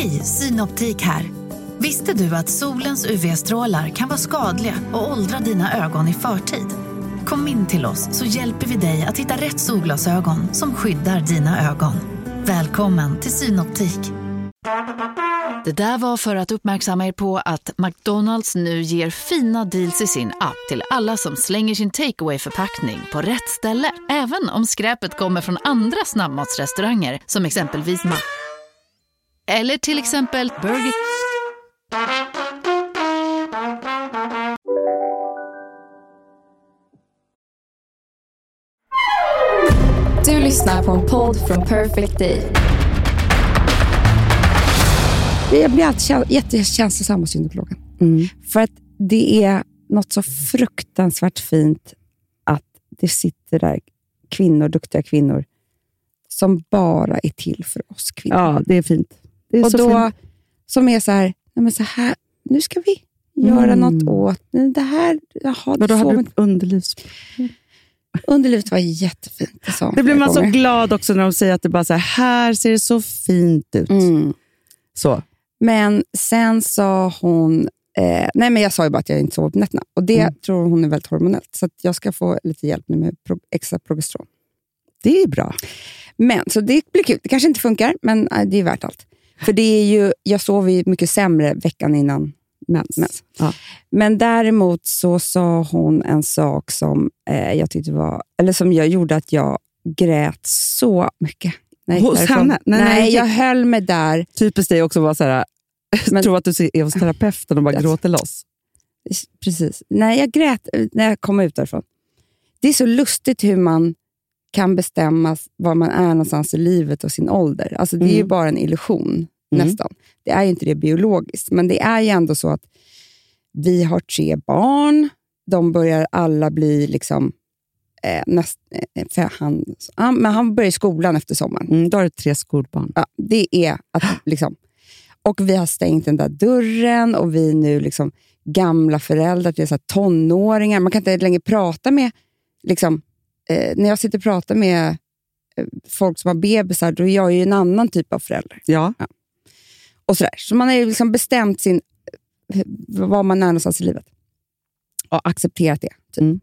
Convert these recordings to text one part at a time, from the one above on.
Hej, Synoptik här. Visste du att solens UV-strålar kan vara skadliga och åldra dina ögon i förtid? Kom in till oss så hjälper vi dig att hitta rätt solglasögon som skyddar dina ögon. Välkommen till Synoptik. Det där var för att uppmärksamma er på att McDonalds nu ger fina deals i sin app till alla som slänger sin takeaway förpackning på rätt ställe. Även om skräpet kommer från andra snabbmatsrestauranger som exempelvis Mac eller till exempel Burger... Du lyssnar på en podd från Perfect Day. Jag blir alltid jättekänslosam hos gynekologen. Mm. För att det är något så fruktansvärt fint att det sitter där kvinnor, duktiga kvinnor, som bara är till för oss kvinnor. Ja, det är fint. Och så då. Som är så här, men så här, nu ska vi göra Mm. något åt det här. Jaha, Men då du hade du underlivs... Underlivet var jättefint. Det, Det blir man så gånger. glad också när de säger att det bara så här, här ser det så fint ut. Mm. Så. Men sen sa hon, eh, nej men jag sa ju bara att jag inte sover på nätterna. Och det Mm. tror hon är väldigt hormonellt. Så jag ska få lite hjälp nu med pro- extra progesteron. Det är bra. Men, så det blir kul. Det kanske inte funkar, men eh, det är värt allt. För det är ju, jag sover ju mycket sämre veckan innan Mens. mens. Ja. Men däremot så sa hon en sak som eh, jag tyckte var, eller som jag gjorde att jag grät så mycket. Hos henne? Nej, Nej, nej, jag höll mig där. Typiskt dig också vara så här, Men- tro att du är hos terapeuten och bara Yes. gråter loss. Precis. Nej, jag grät eh, när jag kom ut därifrån. Det är så lustigt hur man kan bestämma var man är någonstans i livet och sin ålder. Alltså, det är ju Mm. bara en illusion, Mm. nästan. Det är ju inte det biologiskt, men det är ju ändå så att vi har tre barn. De börjar alla bli liksom... Eh, näst, eh, för han, han, men han börjar i skolan efter sommaren. Mm, då har du tre skolbarn. Ja, det är att liksom... Och vi har stängt den där dörren och vi är nu liksom gamla föräldrar, så här tonåringar. Man kan inte längre prata med... Liksom, eh, när jag sitter och pratar med eh, folk som har bebisar, då är jag ju en annan typ av förälder. Ja. Och så, där. så man har ju liksom bestämt sin, eh, var man är någonstans i livet och accepterat det. Typ. Mm.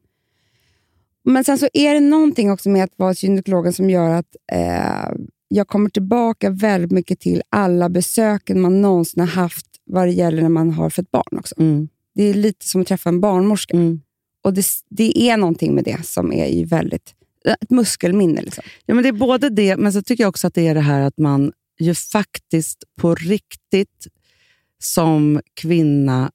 Men sen så är det någonting också med att vara gynekologen som gör att eh, jag kommer tillbaka väldigt mycket till alla besöken man någonsin har haft vad det gäller när man har fött barn också. Mm. Det är lite som att träffa en barnmorska. Mm. Och det, det är någonting med det som är ju väldigt... Ett muskelminne. Liksom. Ja, men det är både det, men så tycker jag också att det är det här att man ju faktiskt på riktigt som kvinna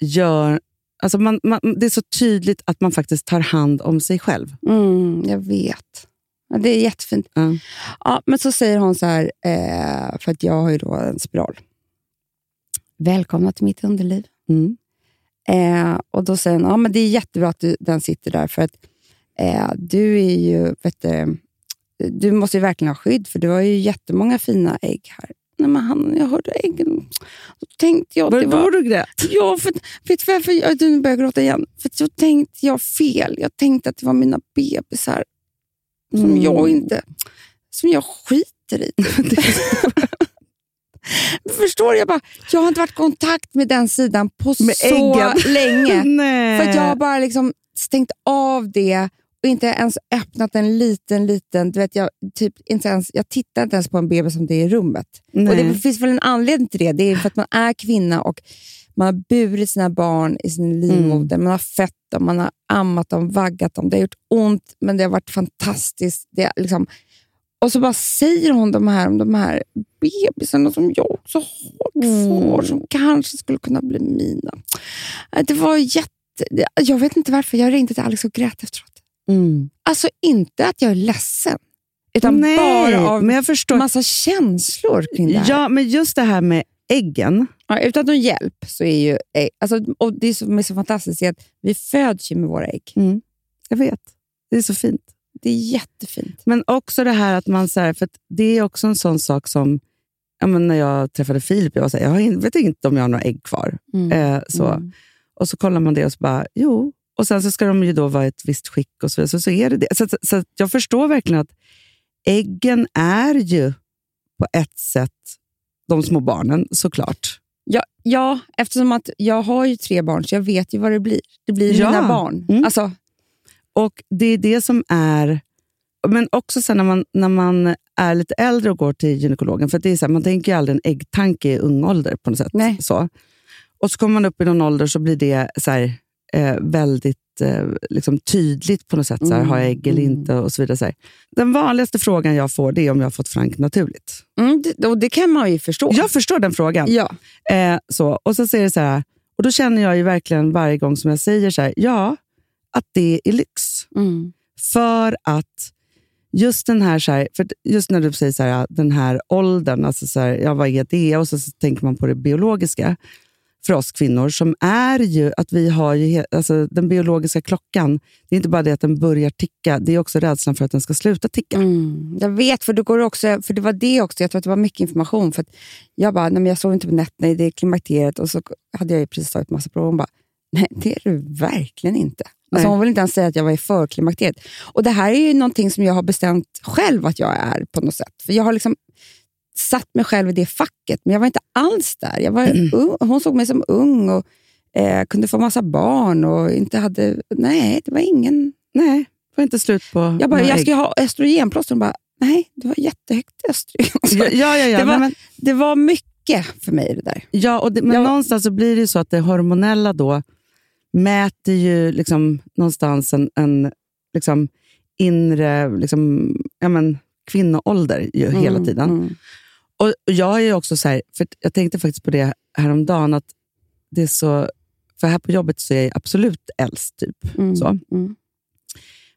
gör... Alltså man, man, det är så tydligt att man faktiskt tar hand om sig själv. Mm, jag vet. Ja, det är jättefint. Ja. Ja, men så säger hon så här, eh, för att jag har ju då en spiral. Välkomna till mitt underliv. Mm. Eh, och Då säger hon, ja, men det är jättebra att du, den sitter där, för att eh, du är ju, vet du, du måste ju verkligen ha skydd, för du har ju jättemånga fina ägg här. Nej, men han, jag hörde äggen. Då tänkte jag Var, det var var... du grät? Ja, för, vet du varför jag nu börjar gråta igen? För jag tänkte jag fel. Jag tänkte att det var mina bebisar som Mm. jag inte... Som jag skiter i. Men Förstår du? Jag, bara, jag har inte varit i kontakt med den sidan på Med så äggen. länge. För jag har bara liksom stängt av det och inte ens öppnat en liten, liten... Du vet, jag, typ inte ens, jag tittar inte ens på en bebis som det är i rummet. Nej. Och Det finns väl en anledning till det. Det är för att man är kvinna och man har burit sina barn i sin livmoder. Man har fött dem, man har ammat dem, vaggat dem. Det har gjort ont, men det har varit fantastiskt. Det är liksom, och så bara säger hon de här om de här bebisarna som jag också har kvar, som kanske skulle kunna bli mina. Äh, Det var jätte... Jag vet inte varför. Jag ringde till Alex och grät efteråt. Mm. Alltså inte att jag är ledsen, utan Nej, bara av men jag förstår. massa känslor kring det här. Ja, men just det här med äggen. Ja, utan någon hjälp så är ju ägg, alltså, och det som är så fantastiskt är att vi föds ju med våra ägg. Mm. Jag vet. Det är så fint. Det är jättefint. Men också det här att man... Så här, för det är också en sån sak som... Ja, men när jag träffade Filip, jag, var så här, jag vet inte om jag har några ägg kvar. Eh, så. Mm. Och så kollar man det och så bara, jo. Och sen så ska de ju då vara i ett visst skick och så vidare. Så, så är det det. Så, så, så jag förstår verkligen att äggen är ju på ett sätt de små barnen såklart. Ja, ja, eftersom att jag har ju tre barn så jag vet ju vad det blir. Det blir Ja. mina barn. Mm. Alltså, Och det är det som är... Men också sen när man, när man är lite äldre och går till gynekologen, för det är så här, man tänker ju aldrig en äggtanke i ung ålder på något sätt. Nej. Så. Och så kommer man upp i någon ålder så blir det så här, eh, väldigt eh, liksom tydligt på något sätt. Så här, Mm, har jag ägg eller mm. inte? och så vidare. Så här. Den vanligaste frågan jag får det är om jag har fått Frank naturligt. mm, det, och det kan man ju förstå. Jag förstår den frågan. ja. Eh, så. Och så säger det så här, och då känner jag ju verkligen varje gång som jag säger så här, ja, att det är lyx. Mm. För att just den här, så här för just när du säger så här, den här åldern, alltså så här, ja, vad är det? Och så, så tänker man på det biologiska för oss kvinnor, som är ju att vi har ju, alltså, den biologiska klockan. Det är inte bara det att den börjar ticka, det är också rädslan för att den ska sluta ticka. Mm. Jag vet, för, det går också, för det var det också. Jag tror att det var mycket information. För jag bara, nej, jag sov inte på nätterna, det är klimakteriet. Och så hade jag ju precis tagit massa prov. Hon bara, nej det är du verkligen inte. Alltså, hon vill inte ens säga att jag var i förklimakteriet. Och det här är ju någonting som jag har bestämt själv att jag är på något sätt. För jag har liksom satt mig själv i det facket, men jag var inte alls där. Jag var ung, hon såg mig som ung och eh, kunde få massa barn och inte hade... Nej, det var ingen... Nej, det var inte slut på Jag bara, jag ska ha östrogenplåster. Hon bara, nej, du har jättehögt östrogen. Ja, ja, ja, ja, det, var, men, det var mycket för mig det där. ja och det, men Jag- någonstans så blir det ju så att det hormonella då mäter ju liksom någonstans en, en liksom inre liksom, ja, men, kvinnoålder ju hela tiden. Mm. Och jag är också så här, för jag tänkte faktiskt på det häromdagen, att det är så, för här på jobbet så är jag absolut äldst. Typ, Mm. så. Mm.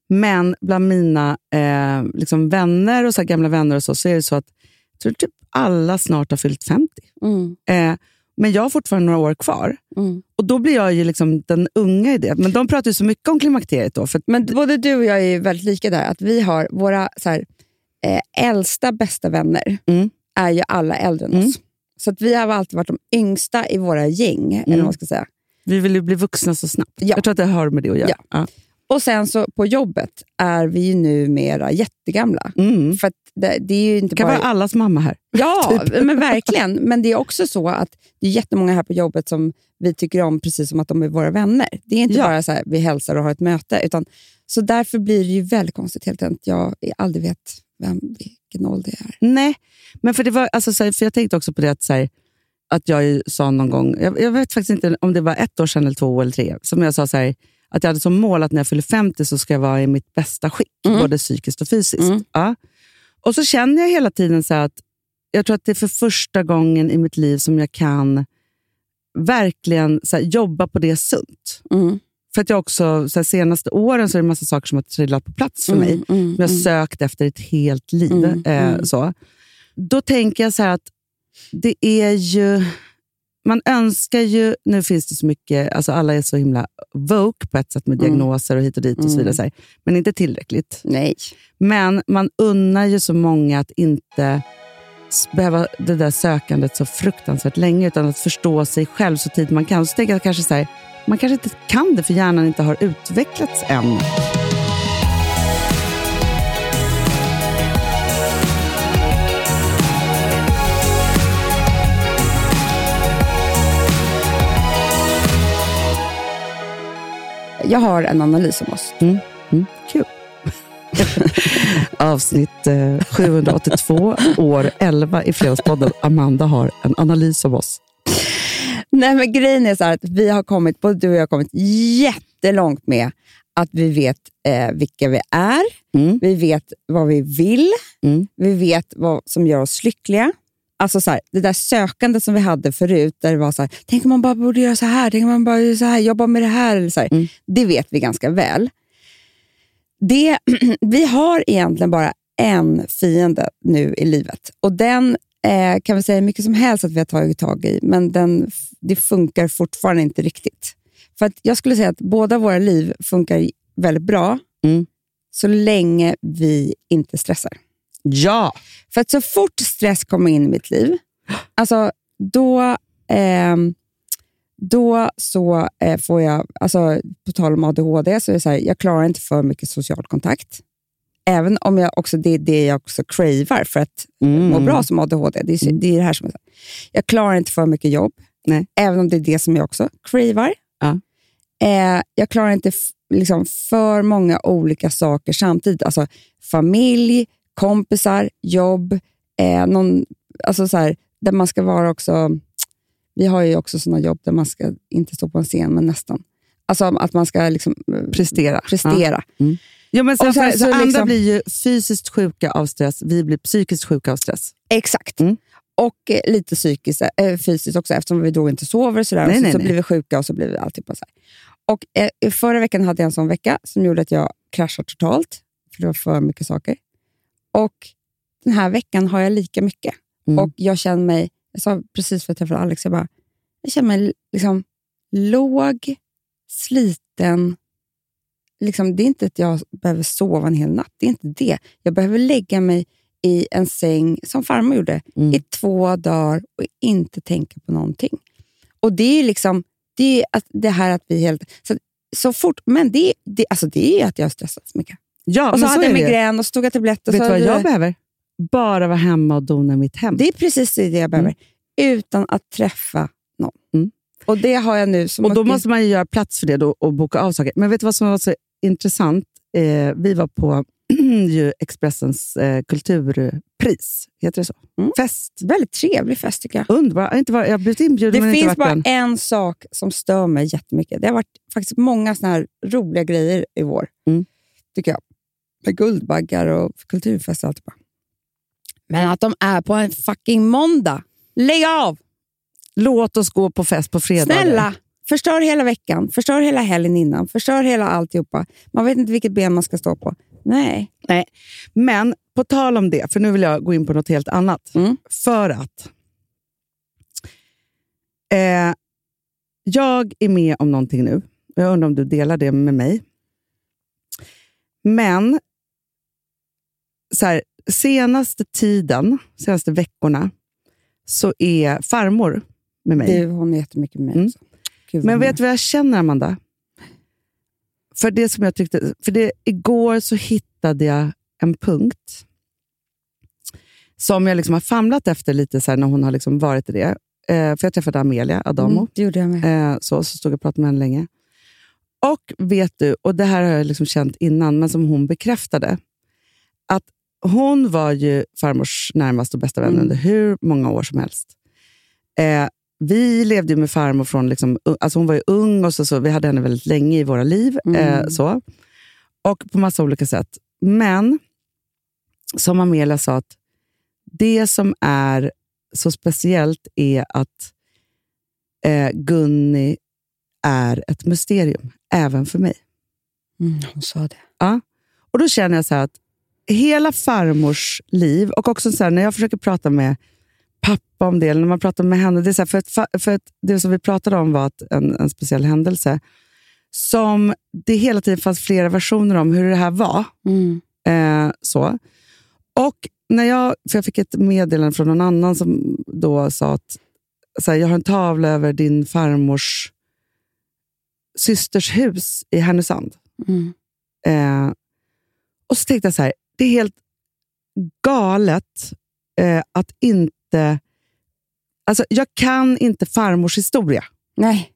Men bland mina eh, liksom vänner och så gamla vänner och så, så är det så att jag tror typ alla snart har fyllt 50. Mm. Eh, men jag har fortfarande några år kvar. Mm. Och Då blir jag ju liksom den unga i det. Men de pratar ju så mycket om klimakteriet då. För Men både du och jag är väldigt lika där. Att vi har våra så här, eh, äldsta bästa vänner Mm. är ju alla äldre än Mm. oss. Så att vi har alltid varit de yngsta i våra gäng. Eller vad man ska säga. vi vill ju bli vuxna så snabbt. Ja. Jag tror att det har med det att göra. Ja. Ja. Och sen så på jobbet är vi ju numera jättegamla. Mm. För det, det är ju inte kan bara... vara allas mamma här. Ja, Typ. men verkligen. Men det är också så att det är jättemånga här på jobbet som vi tycker om precis som att de är våra vänner. Det är inte Ja. bara så här vi hälsar och har ett möte. Utan, så därför blir det ju väldigt konstigt helt enkelt. Jag aldrig vet vem, vilken ålder jag är. Nej, men för, det var, alltså, så här, för jag tänkte också på det att, så här, att jag sa någon gång, jag, jag vet faktiskt inte om det var ett år sedan eller två eller tre, som jag sa så här, att jag hade som mål att när jag fyller 50 så ska jag vara i mitt bästa skick, Mm. både psykiskt och fysiskt. Mm. Ja. Och så känner jag hela tiden så att jag tror att det är för första gången i mitt liv som jag kan verkligen så här, jobba på det sunt. Mm. För att jag också, så här, senaste åren så är det en massa saker som har trillat på plats för Mm, mig. mm, jag har mm. sökt efter ett helt liv. Mm, eh. Så. Då tänker jag så att det är ju... Man önskar ju... Nu finns det så mycket... Alltså alla är så himla woke på ett sätt med Mm. diagnoser och hit och dit och så vidare. Här, men inte tillräckligt. Nej. Men man unnar ju så många att inte behöva det där sökandet så fruktansvärt länge, utan att förstå sig själv så tidigt man kan. Så tänker jag kanske så här, man kanske inte kan det för hjärnan inte har utvecklats än. Jag har en analys om oss. Mm, kul. Avsnitt eh, 782, år 11 i Fredagspodden. Amanda har en analys av oss. Nej, men grejen är så att vi har kommit, både du och jag har kommit jättelångt med att vi vet eh, vilka vi är, Mm. vi vet vad vi vill, Mm. vi vet vad som gör oss lyckliga. Alltså så här, Det där sökandet som vi hade förut, där det var så här, tänk om man bara borde göra så här, tänk om man bara gör så här, jobba med det här. Eller så här. Mm. Det vet vi ganska väl. Det, vi har egentligen bara en fiende nu i livet och den eh, kan vi säga mycket som helst att vi har tagit tag i, men den, det funkar fortfarande inte riktigt. För att jag skulle säga att båda våra liv funkar väldigt bra Mm. så länge vi inte stressar. Ja! För att så fort stress kommer in i mitt liv, alltså då, ehm, då så eh, får jag, alltså på tal om ADHD, så är det så här, jag klarar inte för mycket social kontakt. Även om jag också, det är det jag också cravar för att Mm. må bra som ADHD. Det är, så- det är det här som är. Jag klarar inte för mycket jobb, Nej. även om det är det som jag också cravar. Ja. Eh, jag klarar inte liksom, för många olika saker samtidigt. Alltså familj, kompisar, jobb, eh, någon, alltså så här, där man ska vara också... Vi har ju också sådana jobb där man ska inte stå på en scen, men nästan. Alltså att man ska liksom, eh, Prestera. prestera. Ja, men sen, Och sen så, så andra liksom- blir ju fysiskt sjuka av stress, vi blir psykiskt sjuka av stress. Exakt. Mm. Och eh, lite psykiskt, eh, fysiskt också, eftersom vi då inte sover. och Sådär, Nej, och så, nej, så nej. blir vi sjuka och så blir vi alltihopa så här. Och, eh, Förra veckan hade jag en sån vecka som gjorde att jag kraschade totalt, för det var för mycket saker. Och Den här veckan har jag lika mycket. Mm. Och Jag känner mig, jag sa precis för att jag träffade Alex, jag, bara, jag känner mig liksom låg, sliten. Liksom, det är inte att jag behöver sova en hel natt. Det är inte det. Jag behöver lägga mig i en säng, som farmor gjorde, Mm. i två dagar och inte tänka på någonting. Och Det är liksom det, är att, det här att vi helt... Så, så fort, men det, det, alltså det är att jag har stressat så mycket. Ja, och så men hade jag det. migrän och så tog jag tabletter. Vet så du vad jag behöver? Bara vara hemma och dona mitt hem. Det är precis det jag behöver, utan att träffa någon. Mm. Och det har jag nu. Och då att- måste man ju göra plats för det då och boka av saker. Men vet du vad som var så intressant? Eh, vi var på Expressens eh, kulturpris, heter det så? Mm. Fest. Väldigt trevlig fest tycker jag. Underbar. Inte varit- jag har blivit inbjuden Det men inte finns varit bara än. en sak som stör mig jättemycket. Det har varit faktiskt många såna här roliga grejer i vår, Mm. tycker jag. Med Guldbaggar och kulturfest och allt. Men att de är på en fucking måndag. Lägg av! Låt oss gå på fest på fredag. Snälla! Förstör hela veckan, förstör hela helgen innan, förstör hela alltihopa. Man vet inte vilket ben man ska stå på. Nej. Men på tal om det, för nu vill jag gå in på något helt annat. Mm. För att eh, jag är med om någonting nu. Jag undrar om du delar det med mig. Men så här, senaste tiden, senaste veckorna, så är farmor med mig. Du, hon är jättemycket med mig Mm. också. Men vet du vad jag känner, Amanda? För det som jag tyckte, för det, igår så hittade jag en punkt som jag liksom har famlat efter lite så när hon har liksom varit i det. Eh, för jag träffade Amelia Adamo, Mm, det gjorde jag med. eh, så, så stod jag och pratade med henne länge. Och vet du, och det här har jag liksom känt innan, men som hon bekräftade, att hon var ju farmors närmaste och bästa vän Mm. under hur många år som helst. Eh, vi levde med farmor från... Liksom, alltså hon var ju ung och så, så vi hade henne väldigt länge i våra liv. Mm. Eh, så. Och på massa olika sätt. Men som Amelia sa, att det som är så speciellt är att eh, Gunni är ett mysterium, även för mig. Mm, hon sa det. Ja. Och Då känner jag så här att hela farmors liv, och också så här, när jag försöker prata med pappa om det, eller när man pratar med henne, det är så här, för, att, för att det som vi pratade om var att en, en speciell händelse, som det hela tiden fanns flera versioner om hur det här var. Mm. Eh, så. Och när jag, för jag fick ett meddelande från någon annan som då sa att så här, jag har en tavla över din farmors systers hus i Härnösand. Mm. Eh, och så tänkte jag så här, det är helt galet eh, att inte... Alltså, jag kan inte farmors historia. Nej.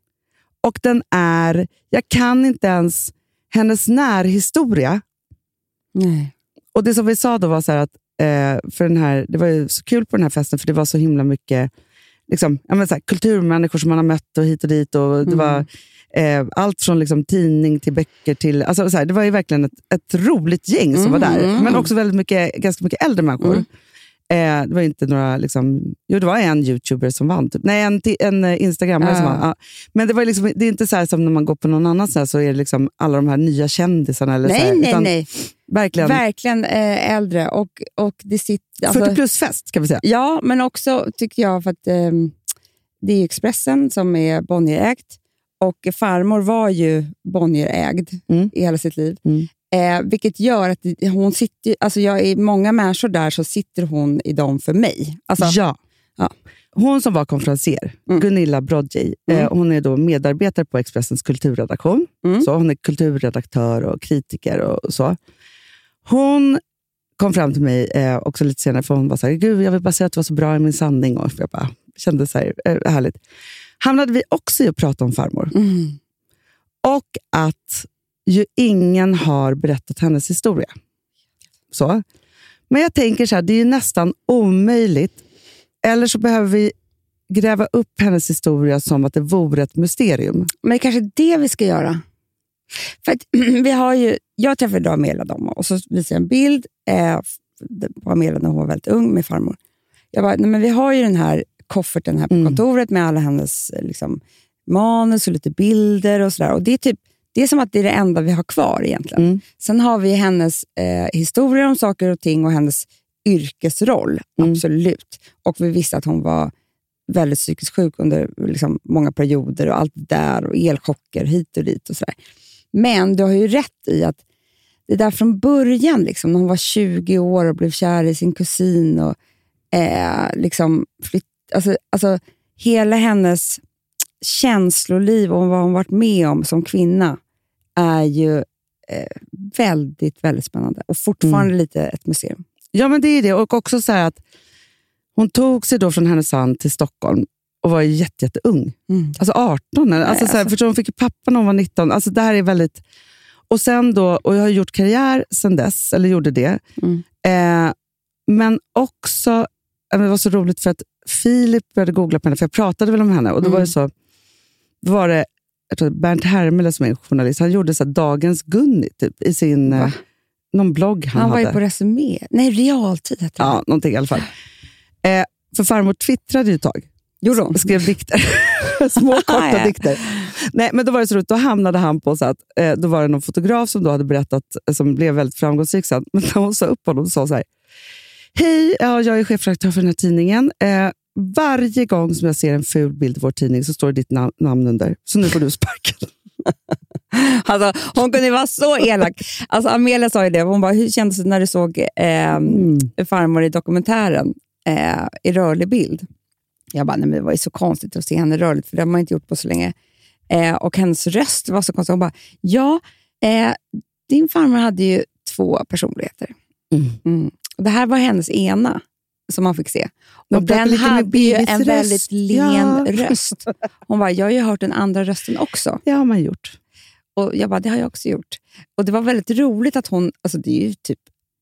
Och den är... Jag kan inte ens hennes närhistoria. Nej. Och det som vi sa då var så här att eh, för den här, det var ju så kul på den här festen, för det var så himla mycket liksom, så här, kulturmänniskor som man har mött och hit och dit. Och det Mm. var eh, allt från liksom, tidning till böcker till... Alltså, så här, det var ju verkligen ett, ett roligt gäng som var där, Mm. men också väldigt mycket, ganska mycket äldre människor. Mm. Eh, det var inte några, liksom, jo det var en youtuber som vann, typ. nej en, en eh, instagrammare som vann. Ja. Men det, var liksom, det är inte så som när man går på någon annan så, här, så är det liksom alla de här nya kändisarna. Eller så här, Nej, nej, utan nej. Verkligen Verkligen eh, äldre. Och, och det sitter, alltså, 40 plus-fest ska vi säga. Ja, men också tycker jag för att ehm, det är Expressen som är Bonnierägt och farmor var ju Bonnierägd Mm. i hela sitt liv. Mm. Eh, vilket gör att hon sitter, alltså jag är många människor där så sitter hon i dem för mig. Alltså, ja. Ja. Hon som var konferencier, Mm. Gunilla Brodjej, Mm. eh, hon är då medarbetare på Expressens kulturredaktion. Mm. Så hon är kulturredaktör och kritiker och så. Hon kom fram till mig eh, också lite senare, för hon var så här, Gud, jag vill bara säga att du var så bra i min sanning. Och jag bara kände så här, eh, härligt. Hamnade vi också i att prata om farmor. Mm. Och att ju ingen har berättat hennes historia. Så. Men jag tänker så här, det är ju nästan omöjligt. Eller så behöver vi gräva upp hennes historia som att det vore ett mysterium. Men det är kanske det vi ska göra. För att, vi har ju, jag träffade idag Amelia dem och så visade jag en bild eh, på Amelia när hon var väldigt ung med farmor. Jag bara, nej men vi har ju den här kofferten här på Mm. kontoret med alla hennes eh, liksom, manus och lite bilder och sådär. Och det är typ det är som att det är det enda vi har kvar egentligen. Mm. Sen har vi hennes eh, historier om saker och ting och hennes yrkesroll, Mm. absolut. Och vi visste att hon var väldigt psykiskt sjuk under liksom, många perioder och allt där och elchocker hit och dit. och så där. Men du har ju rätt i att det där från början, liksom, när hon var 20 år och blev kär i sin kusin och eh, liksom flytt, alltså, alltså, hela hennes känsloliv och vad hon varit med om som kvinna är ju eh, väldigt, väldigt spännande och fortfarande lite ett museum. Ja, men det är det. Och också så att hon tog sig då från Härnösand till Stockholm och var jätte, jätteung. Mm. Alltså 18. Eller? Alltså, Nej, så här, alltså- hon fick pappa när hon var 19. Alltså, det här är väldigt... Och sen då, och jag har gjort karriär sen dess, eller gjorde det. Mm. Eh, men också, det var så roligt för att Filip började googla på henne, för jag pratade väl om henne. Och då var det Mm. så, då var det jag tror, Bernt Hermele som är journalist, han gjorde så Dagens Gunni typ, i sin, Va? eh, någon blogg han, Han var hade. ju på Resumé. Nej, Realtid hette. Ja, någonting i alla fall. Eh, för farmor twittrade ju ett tag Gjorde hon? skrev dikter. Små korta dikter. Nej, men då var det så roligt, då hamnade han på så att, eh, då var det någon fotograf som då hade berättat, eh, som blev väldigt framgångsrik sen, men när hon sa upp honom och sa så här, Hej, ja, jag är chefredaktör för den här tidningen. Eh, varje gång som jag ser en ful bild i vår tidning så står det ditt nam- namn under, så nu får du sparken. Alltså, hon kunde vara så elak. Alltså, Amelia sa ju det. Hon bara, hur kändes det när du såg eh, Mm. farmor i dokumentären eh, i rörlig bild? Jag bara, nej, men det var ju så konstigt att se henne rörligt, för det har man inte gjort på så länge. Eh, och hennes röst var så konstig. Hon bara, ja, eh, din farmor hade ju två personligheter. Mm. Mm. Och det här var hennes ena som man fick se. Och pratar den hade ju en röst. väldigt len Ja. röst. Hon bara, jag har ju hört den andra rösten också. Det har man gjort. Och jag bara, det har jag också gjort. Och det var väldigt roligt att hon, alltså det är ju typ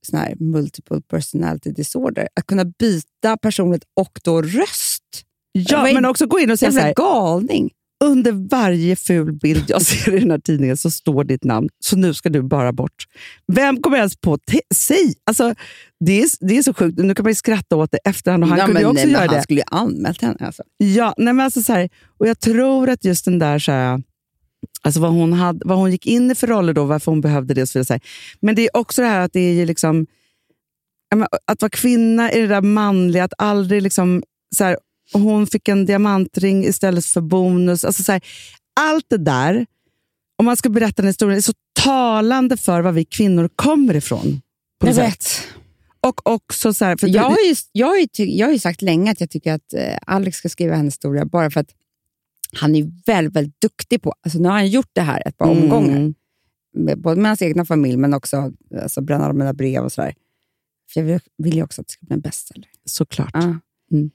sån här multiple personality disorder, att kunna byta personlighet och då röst. Ja, men också gå in och säga så här, galning. Under varje ful bild jag ser i den här tidningen så står ditt namn, så nu ska du bara bort. Vem kommer ens på Säg! Alltså, det, är, det är så sjukt. Nu kan man ju skratta åt det efterhand och han Ja, kunde ju också nej, göra Han det. skulle ju anmält henne. Alltså. Ja, nej, men alltså så här, och jag tror att just den där, så här, alltså vad, hon hade, vad hon gick in i för roller då, varför hon behövde det och så vidare. Men det är också det här att det är liksom, ja, men att vara kvinna i det där manliga, att aldrig liksom, så här, och hon fick en diamantring istället för bonus. Alltså så här, allt det där, om man ska berätta den historien, är så talande för var vi kvinnor kommer ifrån. Jag vet. Och också så här, för Jag har, ju, jag, har ju jag har ju sagt länge att jag tycker att eh, Alex ska skriva hennes historia bara för att han är väldigt, väldigt duktig på, alltså nu har han gjort det här ett par Mm. omgångar, med, både med hans egna familj men också alltså, bränna mina brev och sådär. För jag vill, vill ju också att det ska bli en bestseller. Såklart. Ja. Mm.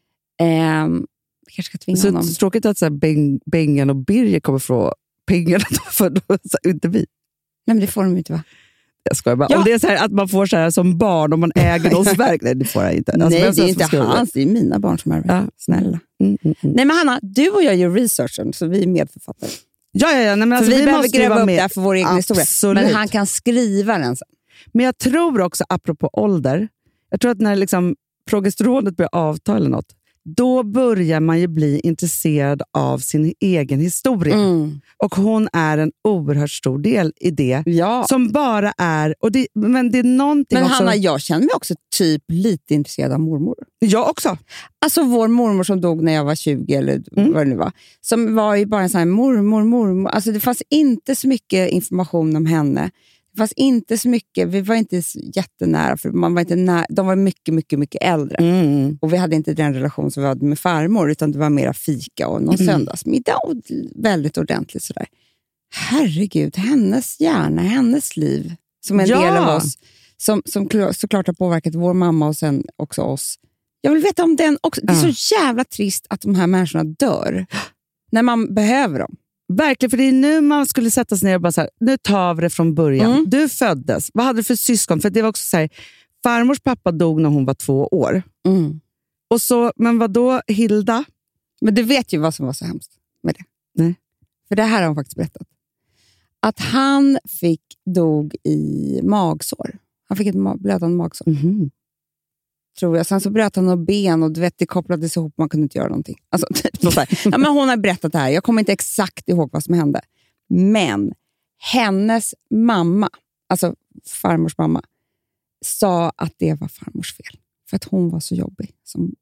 Vi kanske ska tvinga Så, honom. så tråkigt att så här, Beng, Bengan och Birger kommer få pengarna, för då, inte vi. Nej, men det får de inte va? Jag skojar bara. Ja. Om det är så här, att man får så här som barn, om man äger någons verk. Nej, det får jag inte. Alltså, Nej, det är inte hans, det är mina barn som är Ja. Snälla. Mm, mm, mm. Nej men Hanna, du och jag gör researchen så vi är medförfattare. Ja, ja, ja. Nej, men alltså, vi, vi behöver gräva upp med. det här för vår egen historia. Absolut. Men han kan skriva den sen. Men jag tror också, apropå ålder, jag tror att när liksom progesteronet börjar avta eller något, då börjar man ju bli intresserad av sin egen historia. Mm. Och hon är en oerhört stor del i det. Ja. Som bara är... Och det, men det är någonting Men också... Hanna, jag känner mig också typ lite intresserad av mormor. Jag också. Alltså vår mormor som dog när jag var 20 eller Mm. vad det nu var. Som var ju bara en sån här mormor, mormor. Alltså det fanns inte så mycket information om henne. Det fanns inte så mycket, vi var inte jättenära, för man var inte nära, de var mycket, mycket, mycket äldre. Mm. Och vi hade inte den relation som vi hade med farmor, utan det var mera fika och någon Mm. söndagsmiddag och väldigt ordentligt sådär. Herregud, hennes hjärna, hennes liv, som en Ja. del av oss, som, som kl- såklart har påverkat vår mamma och sen också oss. Jag vill veta om den också. Det är Ja. så jävla trist att de här människorna dör när man behöver dem. Verkligen, för det är nu man skulle sätta sig ner och bara så här, nu tar vi det från början. Mm. Du föddes, vad hade du för syskon? För det var också så här, farmors pappa dog när hon var två år. Och så, men vad då Hilda? Men du vet ju vad som var så hemskt med det. Nej. För det här har hon faktiskt berättat. Att han fick, dog i magsår. Han fick ett ma- blödande magsår, tror jag. Sen så bröt han några ben och du vet, det kopplades ihop man kunde inte göra någonting. Alltså, typ så ja, men hon har berättat det här. Jag kommer inte exakt ihåg vad som hände. Men hennes mamma, alltså farmors mamma, sa att det var farmors fel. För att hon var så jobbig som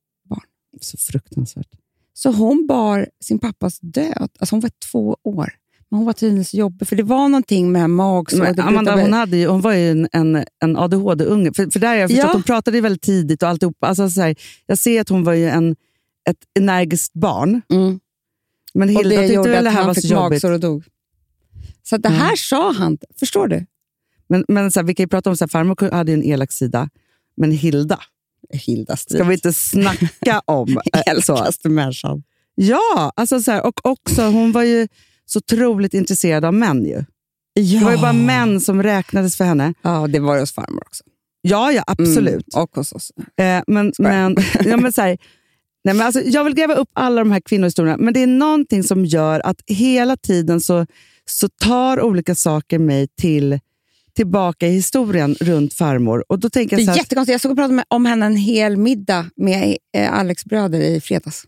Så fruktansvärt. så hon bar sin pappas död. Alltså hon var två år. Men hon var tydligen så jobbig, för det var någonting med magsår. Amanda, hon, hade ju, hon var ju en, en, en ADHD-unge. För, för där har jag förstått, Ja. hon pratade ju väldigt tidigt och alltihop. Alltså, så här, jag ser att hon var ju en, ett energiskt barn. Mm. Men Och Hilda det tyckte väl det här var så jobbigt. och dog. Så det Mm. här sa han, förstår du? Men, men så här, vi kan ju prata om att farmor hade ju en elak sida. Men Hilda, Hilda ska vi inte snacka om så? Älskaste människan. Ja, alltså så här, och också hon var ju så otroligt intresserad av män. Ju. Ja. Det var ju bara män som räknades för henne. Ja, det var det hos farmor också. Ja, ja absolut. Mm, och hos oss. Eh, men, men, ja, men så här, nej, men alltså, jag vill gräva upp alla de här kvinnohistorierna, men det är någonting som gör att hela tiden så, så tar olika saker mig till tillbaka i historien runt farmor. Och då tänker Det jag så är här, jättekonstigt. Jag såg och pratade med, om henne en hel middag med eh, Alex bröder i fredags.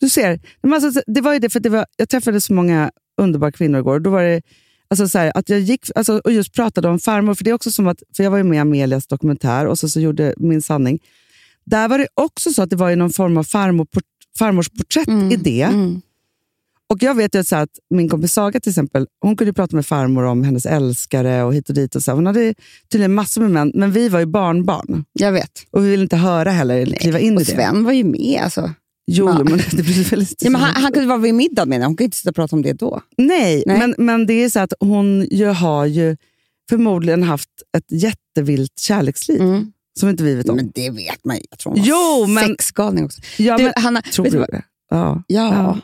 Du ser, men alltså, det var ju det, för det var, jag träffade så många underbara kvinnor igår. Då var det alltså, så här, att jag gick alltså, och just pratade om farmor, för det är också som att, för jag var ju med i Amelias dokumentär och så, så gjorde Min sanning. Där var det också så att det var ju någon form av farmor, farmorsporträtt i det. Mm. Och jag vet ju så att min kompis Saga till exempel, hon kunde prata med farmor om hennes älskare och hit och dit. Och så. Hon hade tydligen massor med män, men vi var ju barnbarn. Jag vet. Och vi ville inte höra heller, eller kliva in i Och det. Sven var ju med. Alltså. Jo, Ja. men det blir väldigt... Ja, men han, han kunde vara vid middag med henne. Hon kunde inte sitta och prata om det då. Nej, Nej. Men, men det är så att hon ju har ju förmodligen haft ett jättevilt kärleksliv som inte vi vet om. Men det vet man ju. Jag tror hon Jo, men- sexgalning också. ja, du, men, Hanna, tror du det? Ja. Ja,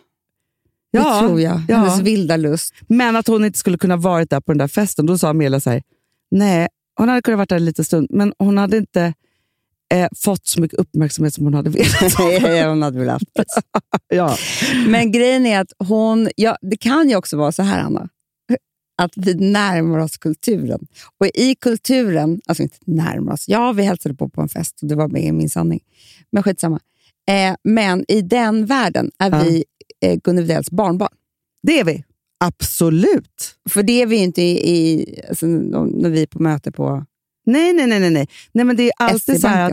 Ja. det tror jag. ja. Hennes vilda lust. Men att hon inte skulle kunna varit där på den där festen, då sa Amelia så här, nej, hon hade kunnat varit där en liten stund, men hon hade inte eh, fått så mycket uppmärksamhet som hon hade velat. hon hade velat. ja. Men grejen är att hon... Ja, det kan ju också vara så här, Anna. Att vi närmar oss kulturen. Och i kulturen, alltså inte närmar oss, ja vi hälsade på på en fest och du var med i min sanning. Men skitsamma. Eh, men i den världen är Ja. vi eh, Gunnar Widells barnbarn. Det är vi. Absolut. För det är vi inte i, i, alltså, när vi är på möte på Nej, nej, nej. nej, nej. nej men det är alltid så att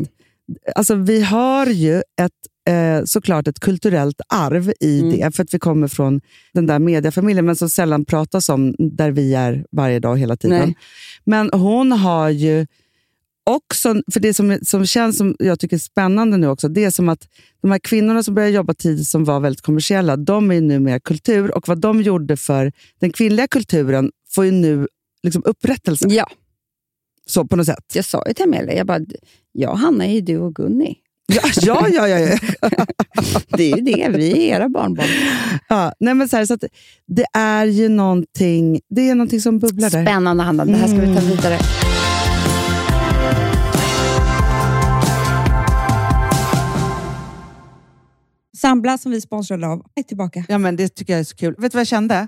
alltså, vi har ju ett, eh, såklart ett kulturellt arv i Mm. det, för att vi kommer från den där mediafamiljen, men som sällan pratas om där vi är varje dag hela tiden. Nej. Men hon har ju också, för det som, som känns som jag tycker är spännande nu också, det är som att de här kvinnorna som började jobba tidigt som var väldigt kommersiella, de är ju nu mer kultur och vad de gjorde för den kvinnliga kulturen får ju nu liksom upprättelse. Ja, Så på något sätt. jag sa ju till Amelia, jag bara, jag Hanna är ju du och Gunni. Ja, ja, ja. ja, ja. Det är ju det, vi är era barnbarn. Ja, nej men så här, så att det är ju någonting, det är någonting som bubblar där. Spännande Hanna, det här ska vi ta vidare. Sambla som vi sponsrade av är tillbaka. Ja, men det tycker jag är så kul. Vet du vad jag kände?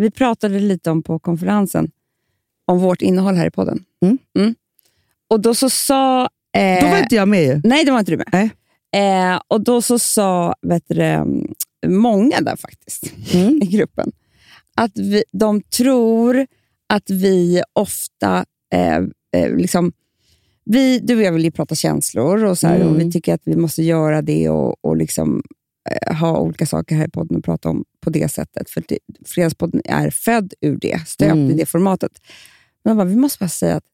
Vi pratade lite om på konferensen, om vårt innehåll här i podden. Mm. Och då så sa... Eh, Då var inte jag med ju. Nej, det var inte du med. Eh, och då så sa vet du, många där faktiskt, Mm. i gruppen, att vi, de tror att vi ofta... Eh, eh, liksom, vi, du och jag vill ju prata känslor och, så här, och vi Mm. tycker att vi måste göra det och, och liksom, ha olika saker här i podden och prata om på det sättet. För det, Fredagspodden är född ur det, stöpt Mm. i det formatet. Men bara, vi måste bara säga att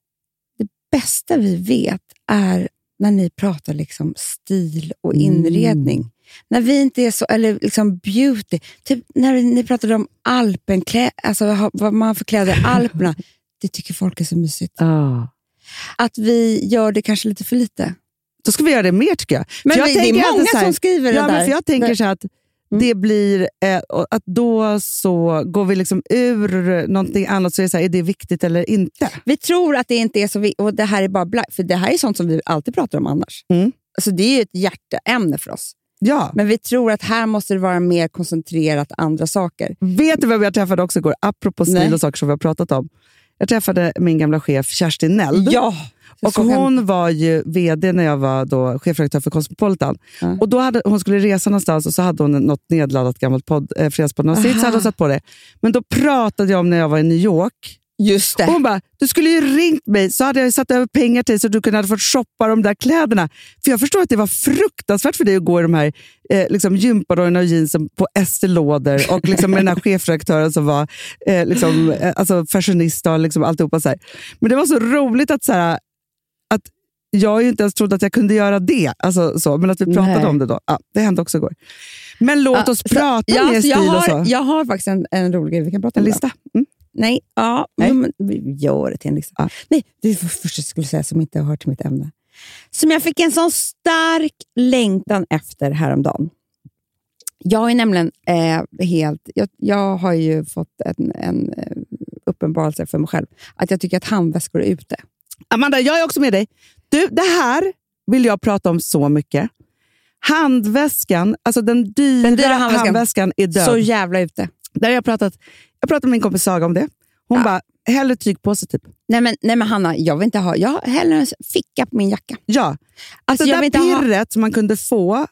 det bästa vi vet är när ni pratar liksom stil och Mm. inredning. När vi inte är så, eller liksom beauty. Typ när ni pratade om alpen, klä, alltså vad man för kläder i Alperna. Det tycker folk är så mysigt. Ah. Att vi gör det kanske lite för lite. Då ska vi göra det mer tycker jag. Men jag vi, det är många här- som skriver ja, det men där. för Jag tänker Men- så att Mm. det blir, eh, att då så går vi liksom ur någonting annat, så är det, så här, är det viktigt eller inte? Vi tror att det inte är så vi och det här är bara bla- för det här är sånt som vi alltid pratar om annars. Mm. Alltså det är ju ett hjärteämne för oss. Ja. Men vi tror att här måste det vara mer koncentrerat andra saker. Vet du vem jag träffade också igår? Apropå stil och saker som vi har pratat om. Jag träffade min gamla chef Kerstin Neld. Ja! Och hon var ju VD när jag var då chefredaktör för Cosmopolitan. Ja. Och då hade, hon skulle resa någonstans och så hade hon något nedladdat gammalt podd, eh, fredagspodd-avsnitt, så hade hon satt på det. Men då pratade jag om när jag var i New York. Just Och det. hon bara, du skulle ju ringt mig så hade jag satt över pengar till så du kunde ha fått shoppa de där kläderna. För jag förstår att det var fruktansvärt för dig att gå i de här eh, liksom gympadojorna och jeansen på Estée Lauder och liksom med den här chefredaktören som var eh, liksom, eh, alltså fashionista och liksom alltihopa. Så här. Men det var så roligt att, så här, att jag ju inte ens trodde att jag kunde göra det. Alltså, så, men att vi pratade Nej. om det då. Ja, det hände också igår. Men låt Ja, oss så- prata ja, mer så stil jag, och har, så. jag har faktiskt en, en rolig grej vi kan prata En om. då. lista. Mm. Nej, ja, Nej. men gör det till en lista. Ja. Nej, det var först jag skulle säga som inte hör till mitt ämne. Som jag fick en sån stark längtan efter häromdagen. Jag är nämligen eh, helt... Jag, jag har ju fått en, en eh, uppenbarelse för mig själv. Att jag tycker att handväskor är ute. Amanda, jag är också med dig. Du, det här vill jag prata om så mycket. Handväskan, alltså den dyra, Den dyra handväskan. handväskan. är död. Så jävla ute. Där har jag, pratat, jag pratade med min kompis Saga om det. Hon Ja. bara, hellre tygpåse typ. Nej men, nej men Hanna, jag vill inte ha... Jag har hellre en ficka på min jacka. Ja, Alltså, det jag vill där inte ha... pirret som man kunde få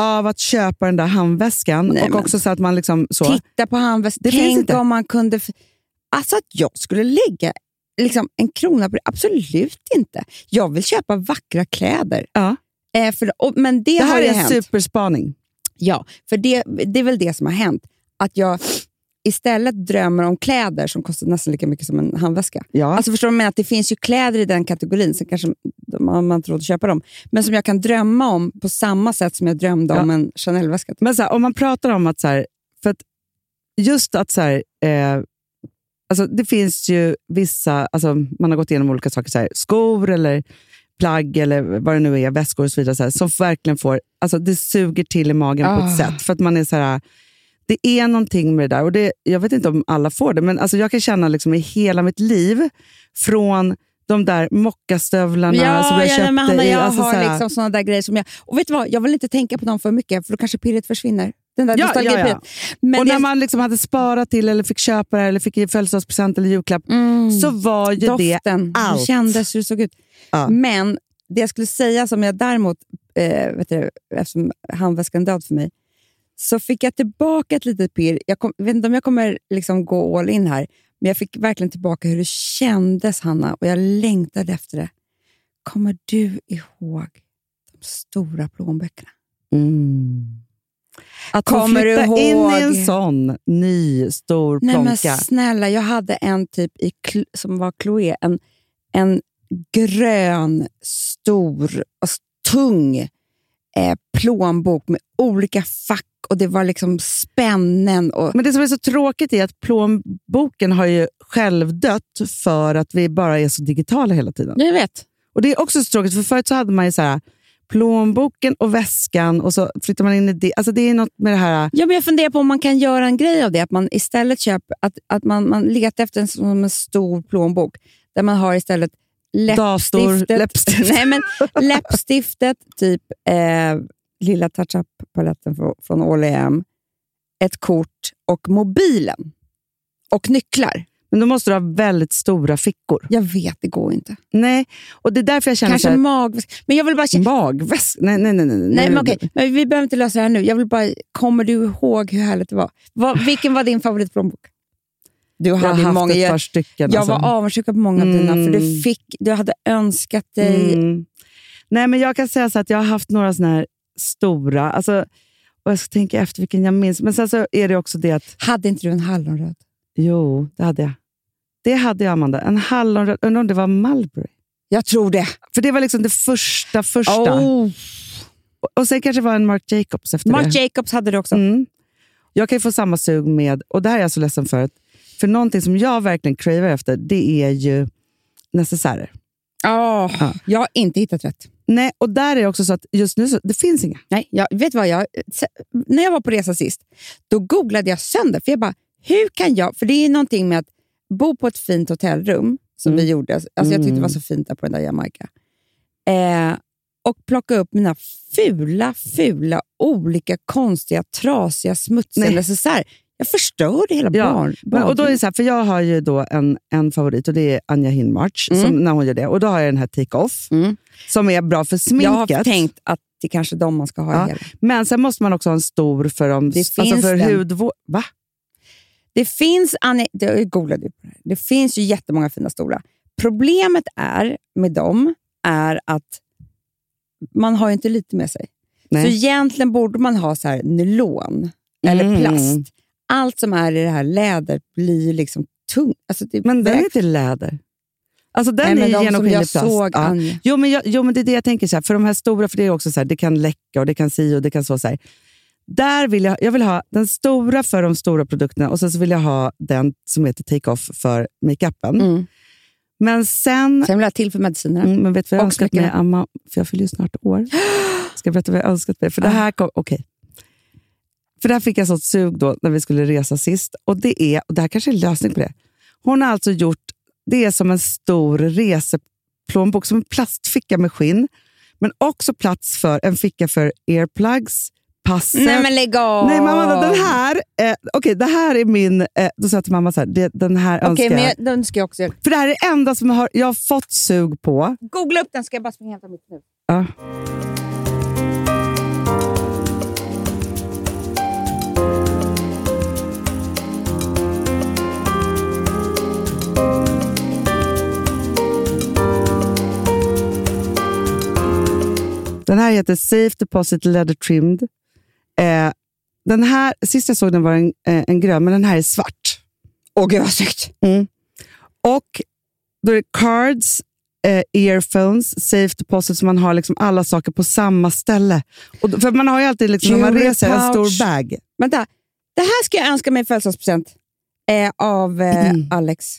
av att köpa den där handväskan Nej, och men- också så att man liksom så. Titta på handväskan. Det finns Tänk inte. om man kunde... Alltså att jag skulle lägga liksom, en krona på det. Absolut inte. Jag vill köpa vackra kläder. Ja. Eh, för, och, men det, Det har här ju är en hänt. superspaning. Ja, för det, det är väl det som har hänt. Att jag istället drömmer om kläder som kostar nästan lika mycket som en handväska. Ja. Alltså förstår du menar? Att det finns ju kläder i den kategorin, så kanske man, man inte råd att köpa dem. Men som jag kan drömma om på samma sätt som jag drömde Ja. om en Chanel-väska. Men så här, om man pratar om att, så här, för att just att så här, eh, alltså det finns ju vissa, alltså man har gått igenom olika saker, så här, skor eller plagg eller vad det nu är, väskor och så vidare, så som verkligen får, alltså det suger till i magen på ett Ah. sätt. För att man är så här, det är någonting med det där. Och det, jag vet inte om alla får det, men alltså jag kan känna liksom i hela mitt liv, från de där mockastövlarna som jag ja, köpte men Hanna, jag alltså, har så här- liksom såna där grejer som jag... Och vet du vad? Jag vill inte tänka på dem för mycket, för då kanske pirret försvinner. Den där Ja, nostalgipirret. ja, Men och det- när man liksom hade sparat till eller fick köpa det eller fick i födelsedagspresent eller julklapp, Mm. så var ju det Doften, allt. hur kändes, hur det såg ut. Ja. Men det jag skulle säga som jag däremot, eh, vet du, eftersom handväskan död för mig, så fick jag tillbaka ett litet pirr. Jag kom, vet inte om jag kommer liksom gå all in här, men jag fick verkligen tillbaka hur det kändes, Hanna, och jag längtade efter det. Kommer du ihåg de stora plånböckerna? Att få Kommer du flytta in i en ihåg? sån ny stor Nej men plånka. snälla, jag hade en typ i, som var Chloé, en, en grön, stor och tung eh, plånbok med olika fack och det var liksom spännen. Och, Men det som är så tråkigt är att plånboken har ju självdött för att vi bara är så digitala hela tiden. jag vet. Och Det är också så tråkigt, för förut så hade man ju så här, plånboken och väskan och så flyttar man in i det. Alltså det är något med det här... Ja, men jag funderar på om man kan göra en grej av det. Att man istället köper, att, att man, man letar efter en, som en stor plånbok där man har istället Dator, läppstiftet. läppstift. Nej, men läppstiftet, typ eh, lilla touch-up-paletten från, från All AM, ett kort och mobilen. Och nycklar. Men då måste du ha väldigt stora fickor. Jag vet, det går inte. Nej, och det är därför jag känner Kanske här, magväska. Men jag vill bara... magväsk. Nej, nej, nej. nej, Nej, men okej. Men vi behöver inte lösa det här nu. Jag vill bara, kommer du ihåg hur härligt det var? Vad, vilken var din favoritplånbok? Du Jag har haft många. ett par stycken. jag alltså. var avundsjuk på många av dina, för du, Mm. fick, du hade önskat dig... Mm. Nej, men jag kan säga så att jag har haft några såna här stora, alltså, och jag ska tänka efter vilken jag minns, men sen så är det också det att, Hade inte du en hallonröd? jo, det hade jag. Det hade jag, Amanda. En hallonröd, undrar om det var Mulberry? Jag tror det. För det var liksom det första, första. Oh. Och- sen kanske det var en Marc Jacobs efter Marc det. Jacobs hade det också. Mm. Jag kan ju få samma sug med, och det här är jag så ledsen för, för någonting som jag verkligen cravar efter, det är ju necessärer. Åh, Ja. Jag har inte hittat rätt. Nej, och där är det också så att just nu så, det finns inga. Nej, jag, vet vad jag, när jag var på resa sist, då googlade jag sönder. För jag bara, hur kan jag... För det är någonting med att bo på ett fint hotellrum, som Mm. vi gjorde. Alltså Jag tyckte det var så fint där på den där Jamaica. Eh, och plocka upp mina fula, fula, olika, konstiga, trasiga, smutsiga necessärer. Jag förstörde hela Ja, barn, Men, och då är det barn. så här, för jag har ju då en, en favorit och det är Anja Hinmarch, Mm. som, när hon gör det. Och då har jag den här Take Off, Mm. som är bra för Jag sminket. har tänkt att det kanske är de man ska ha Ja. hela. Men sen måste man också ha en stor för, de, Det alltså finns för den. hudvård. Va? Det finns, Annie, jag googlade på det, finns ju jättemånga fina stora. Problemet är med dem är att man har ju inte lite med sig. Nej. Så egentligen borde man ha så här nylon eller Mm. plast. Allt som är i det här läder blir liksom tungt. Alltså det Men den är inte läder. Alltså den Nej, är de genomskinlig plast. såg, ja. Anja. jo, men jag, jo, men det är det jag tänker. Så här, för de här stora, för det är också så här, det kan läcka och det kan si och det kan så. så här. Där vill jag, jag vill ha den stora för de stora produkterna och sen så vill jag ha den som heter Take Off för makeupen. Mm. Men sen Sen vill jag ha till för medicinerna. Mm, men vet du vad jag Och önskat mig. Amma? För jag fyller ju snart år. Ska jag berätta vad jag önskat mig? För det här kom, okej. För det här fick jag sånt sug då när vi skulle resa sist. Och det är, och det här kanske är en lösning på det. Hon har alltså gjort, det är som en stor reseplånbok, som en plastficka med skinn. Men också plats för en ficka för earplugs, passet. Nej men lägg av! Nej, mamma, den här, eh, okej, det här är min... Eh, då sa jag till mamma så här, det, den här Okej, önskar men jag. jag, den ska jag också. För det här är det enda som jag har, jag har fått sug på. Googla upp den ska jag bara springa och hämta mitt nu. Ja. Den här heter Safe Deposit Leather Trimmed. Eh, den här, sist jag såg den var en, eh, en grön, men den här är svart. Åh gud vad snyggt! Och då är det cards, eh, earphones, safe deposit, så man har liksom alla saker på samma ställe. Och, för man har ju alltid liksom, när man reser en pouch. stor bag. Vänta, det här ska jag önska mig i födelsedagspresent eh, av eh, Mm. Alex.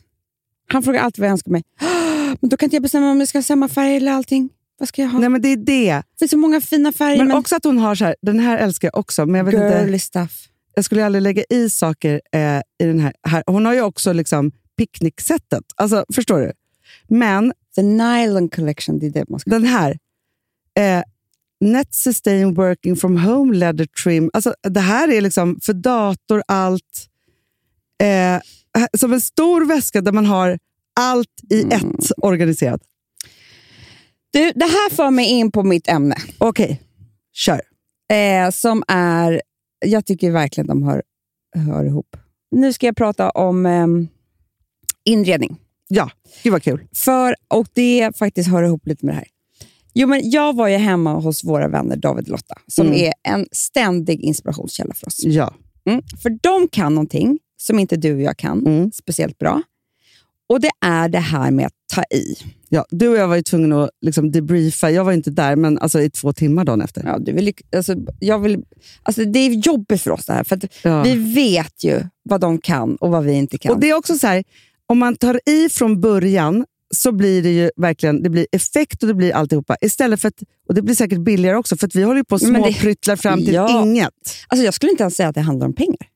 Han frågar alltid vad jag önskar mig. Men då kan inte jag bestämma om det ska ha samma färg eller allting. Vad ska jag ha? Nej, men det är det. Det finns så många fina färger. Men, Men, också att hon har så här, den här älskar jag också, men jag vet inte. girly stuff. Jag skulle aldrig lägga i saker eh, i den här, här. Hon har ju också liksom picknicksättet. Alltså, förstår du? Men The Nylon Collection, det är det man ska den här, eh, Net Sustain Working from Home Leather Trim. Alltså, det här är liksom för dator, allt. Eh, som en stor väska där man har allt i Mm. ett organiserat. Du, det här för mig in på mitt ämne. Okej, kör. Eh, som är, jag tycker verkligen de hör, hör ihop. Nu ska jag prata om ehm, inredning. Ja, gud vad kul. För, och det faktiskt hör ihop lite med det här. Jo, men jag var ju hemma hos våra vänner David och Lotta, som Mm. är en ständig inspirationskälla för oss. Ja. Mm. För de kan någonting som inte du och jag kan Mm. speciellt bra. Och det är det här med att ta i. Ja, du och jag var ju tvungna att liksom debriefa. Jag var inte där, men alltså i två timmar dagen efter. Ja, du vill, alltså, jag vill, alltså, det är jobbigt för oss det här, för Ja. vi vet ju vad de kan och vad vi inte kan. Och Det är också så här, om man tar i från början så blir det ju verkligen det blir effekt och det blir alltihopa. Istället för att, och det blir säkert billigare också, för vi håller ju på och småpryttlar fram till Ja. inget. Alltså jag skulle inte ens säga att det handlar om pengar.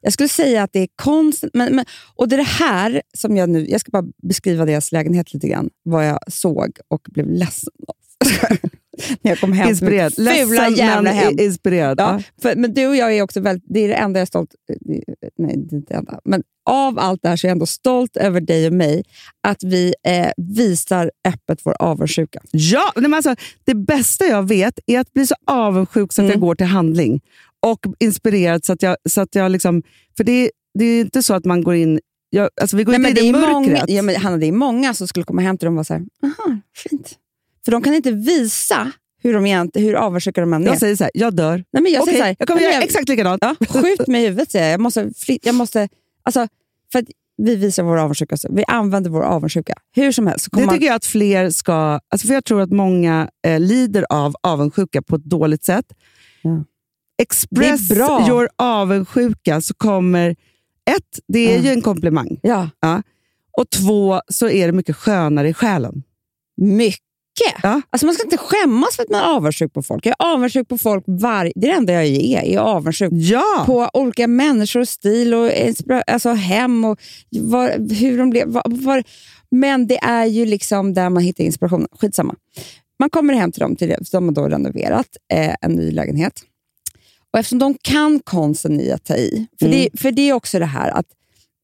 Jag skulle säga att det är konst. Men, men, och det är det här som jag nu... Jag ska bara beskriva deras lägenhet lite grann. Vad jag såg och blev ledsen av. När jag kom hem Inspirerad. Ledsen, jävla hem. inspirerad. Ja, för, men du och jag är också väldigt... Det är det enda jag är stolt... det- Nej, det är inte det enda. Men av allt det här så är jag ändå stolt över dig och mig. Att vi eh, visar öppet vår avundsjuka. Ja, men alltså, det bästa jag vet är att bli så avundsjuk så att Mm. jag går till handling. Och inspirerad så att jag... Så att jag liksom, för det, det är inte så att man går in... Jag, alltså vi går Nej, inte in i är många, mörkret. ja, men Hanna, det är många som skulle komma hem till dem och vara så här, aha, fint. För de kan inte visa hur, de egentligen, hur avundsjuka de än är. jag säger så här, jag dör. Nej, men jag Okej, säger så här, jag kommer göra men exakt likadant. Ja, skjut mig i huvudet säger jag. Jag måste, jag måste, alltså, för att vi visar vår avundsjuka. Vi använder vår avundsjuka. Hur som helst. Det man, tycker jag att fler ska... Alltså för Jag tror att många eh, lider av avundsjuka på ett dåligt sätt. Ja. Express Det är bra. your avundsjuka så kommer... Ett, det är Ja. ju en komplimang. ja, Och två, så är det mycket skönare i själen. mycket. Ja. Alltså man ska inte skämmas för att man är avundsjuk på folk. Jag är avundsjuk på folk varje... Det är det enda jag är. Jag är avundsjuk Ja! på olika människor, stil och alltså hem och var, hur de blev. Var, var. Men det är ju liksom där man hittar inspirationen. Skitsamma. Man kommer hem till dem, till de har då renoverat eh, en ny lägenhet. Och eftersom de kan konsten i att ta i, för, Mm. det, för det är också det här att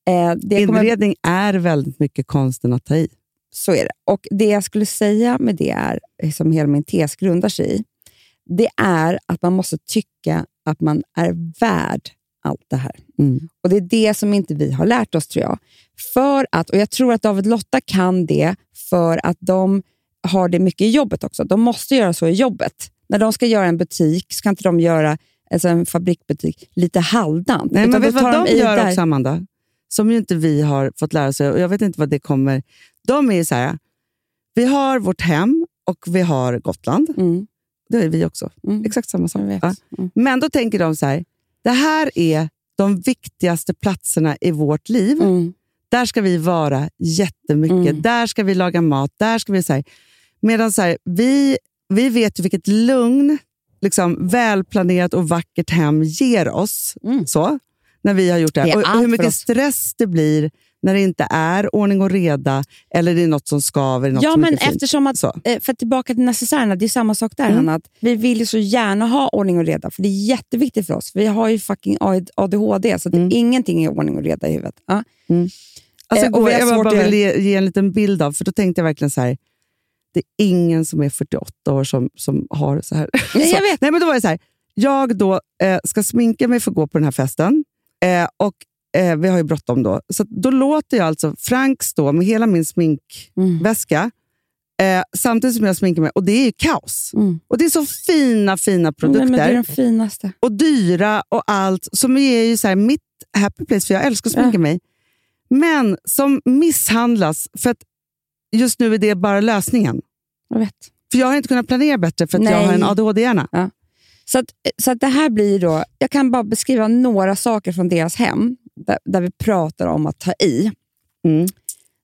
eh, det kommer, Inredning är väldigt mycket konsten att ta i. så är det. Och det jag skulle säga med det är, som hela min tes grundar sig i, det är att man måste tycka att man är värd allt det här. Mm. Och Det är det som inte vi har lärt oss, tror jag. För att, och Jag tror att David Lotta kan det för att de har det mycket i jobbet också. De måste göra så i jobbet. När de ska göra en butik så kan inte de göra alltså en fabriksbutik lite halvdant. Nej, men vet du vad de i gör där. också, Amanda? Som ju inte vi har fått lära oss, och jag vet inte vad det kommer... De är så här, vi har vårt hem och vi har Gotland. Mm, Det är vi också. mm, Exakt samma sak. Ja. Mm. Men då tänker de så här, det här är de viktigaste platserna i vårt liv. Mm. Där ska vi vara jättemycket. Mm. Där ska vi laga mat. Där ska vi så här. Medan så här, vi, vi vet ju vilket lugn liksom, välplanerat och vackert hem ger oss. Mm. Så, när vi har gjort det här. Det och hur mycket stress det blir när det inte är ordning och reda eller det är något som skaver. Något Ja, som men eftersom att, Så. eh, för att tillbaka till necessärerna, det är samma sak där Mm. Hanna. Att vi vill ju så gärna ha ordning och reda, för det är jätteviktigt för oss. Vi har ju fucking ADHD, så att Mm. ingenting är ordning och reda i huvudet. Ja. Alltså, Eh, och vi jag bara bara vill ge, ge en liten bild av, för då tänkte jag verkligen så här, det är ingen som är 48 år som, som har så här. Nej, jag vet. Nej, men då var det så här, jag då eh, ska sminka mig för att gå på den här festen eh, och eh, vi har ju bråttom då. Så då låter jag alltså Frank stå med hela min sminkväska Eh, samtidigt som jag sminkar mig. Och det är ju kaos. Mm. Och det är så fina, fina produkter. Nej, det är de finaste. och dyra och allt, som är ju så här mitt happy place, för jag älskar att sminka Ja. mig. Men som misshandlas, för att just nu är det bara lösningen. Jag vet. För jag har inte kunnat planera bättre för att jag Nej. har en ADHD-hjärna. Så, att, så att det här blir då, jag kan bara beskriva några saker från deras hem, där, där vi pratar om att ta i. Mm.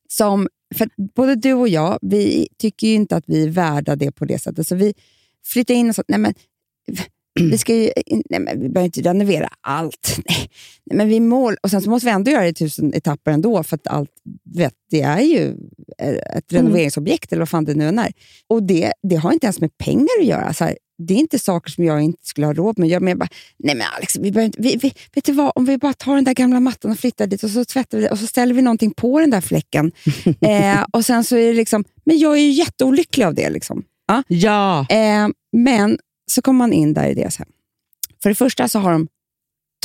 Som, för både du och jag, vi tycker ju inte att vi är värda det på det sättet. Så vi flyttar in och så, nej men, vi ska ju, nej men vi behöver inte renovera allt. Nej, nej men vi mål, och sen så måste vi ändå göra det i tusen etapper ändå, för att allt, vet, det är ju ett renoveringsobjekt, eller vad fan det nu än är. Och det, det har inte ens med pengar att göra. Så här, det är inte saker som jag inte skulle ha råd med. Jag, men jag bara, nej men Alex, vi behöver inte, vi, vi, vet du vad, om vi bara tar den där gamla mattan och flyttar dit och så tvättar vi och så ställer vi någonting på den där fläcken. eh, och sen så är det liksom, men jag är ju jätteolycklig av det. Liksom. Ja. Ja! Eh, men så kommer man in där i deras hem. För det första så har de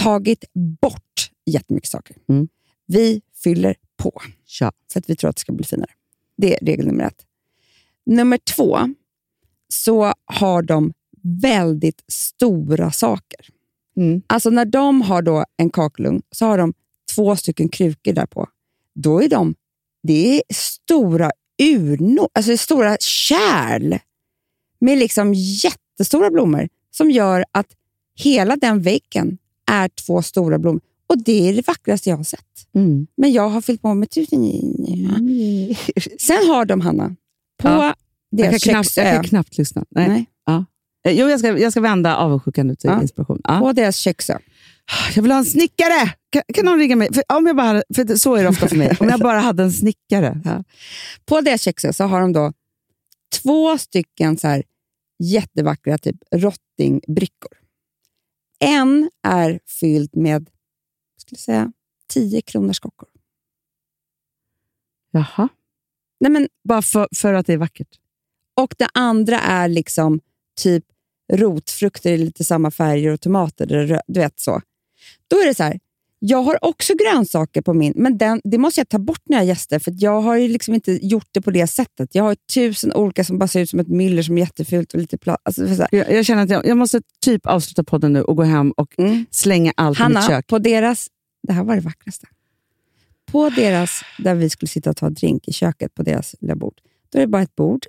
tagit bort jättemycket saker. Mm. Vi fyller på ja. så att vi tror att det ska bli finare. Det är regel nummer ett. Nummer två, så har de väldigt stora saker. Mm. Alltså när de har då en kakelugn så har de två stycken krukor där på. Då är de, det är stora urnor, alltså det stora kärl med liksom jättestora blommor som gör att hela den väggen är två stora blommor. Och det är det vackraste jag har sett. Mm. Men jag har fyllt på med tusen... Sen har de, Hanna, på Ja. Jag, kan deras knappt, jag kan köksö, knappt lyssna. Nej. Nej. Ja. Eh, Jo, jag ska, jag ska vända avundsjukan ut till Ja. inspiration. Ja. på deras köksö. Jag vill ha en snickare! Kan, kan någon ringa mig? För, om jag bara för så är det ofta för mig. Om jag bara hade en snickare. Ja. På deras köksö så har de då två stycken så här jättevackra typ rottingbrickor. En är fylld med skulle säga, 10 kronors kockor. Jaha. Nej, men, Bara för, för att det är vackert? och det andra är liksom typ rotfrukter i lite samma färger och tomater. Du vet så. Då är det så här, jag har också grönsaker på min, men den, det måste jag ta bort när jag har gäster, för jag har ju liksom inte gjort det på det sättet. Jag har tusen olika som bara ser ut som ett myller som är jättefult och lite platt. Alltså. Jag, jag känner att jag, jag måste typ avsluta podden nu och gå hem och Mm. slänga allt i mitt Hanna, kök. på deras, det här var det vackraste. På deras, där vi skulle sitta och ta drink i köket, på deras lilla bord, då är det bara ett bord.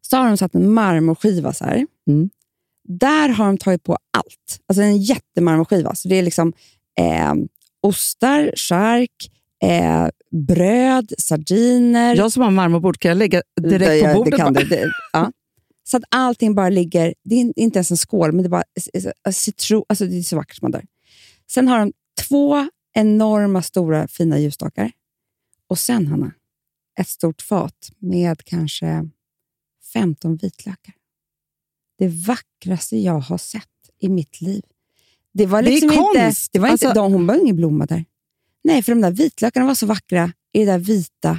Så har de satt en marmorskiva så här. Mm. Där har de tagit på allt. Alltså en jättemarmorskiva. Så det är liksom eh, ostar, chark, eh, bröd, sardiner. Jag som har marmorbord, kan jag lägga direkt Det- på bordet? Det kan du. Det, ja. Så att allting bara ligger, det är inte ens en skål, men det är bara c- c- citron, alltså det är så vackert man dör. Sen har de två enorma stora fina ljusstakar. Och sen, Hanna, ett stort fat med kanske 15 vitlökar. Det vackraste jag har sett i mitt liv. Det var Det är liksom inte, konst. det var inte Alltså- de, hon var ingen blomma där. Nej, för de där vitlökarna var så vackra i det där vita.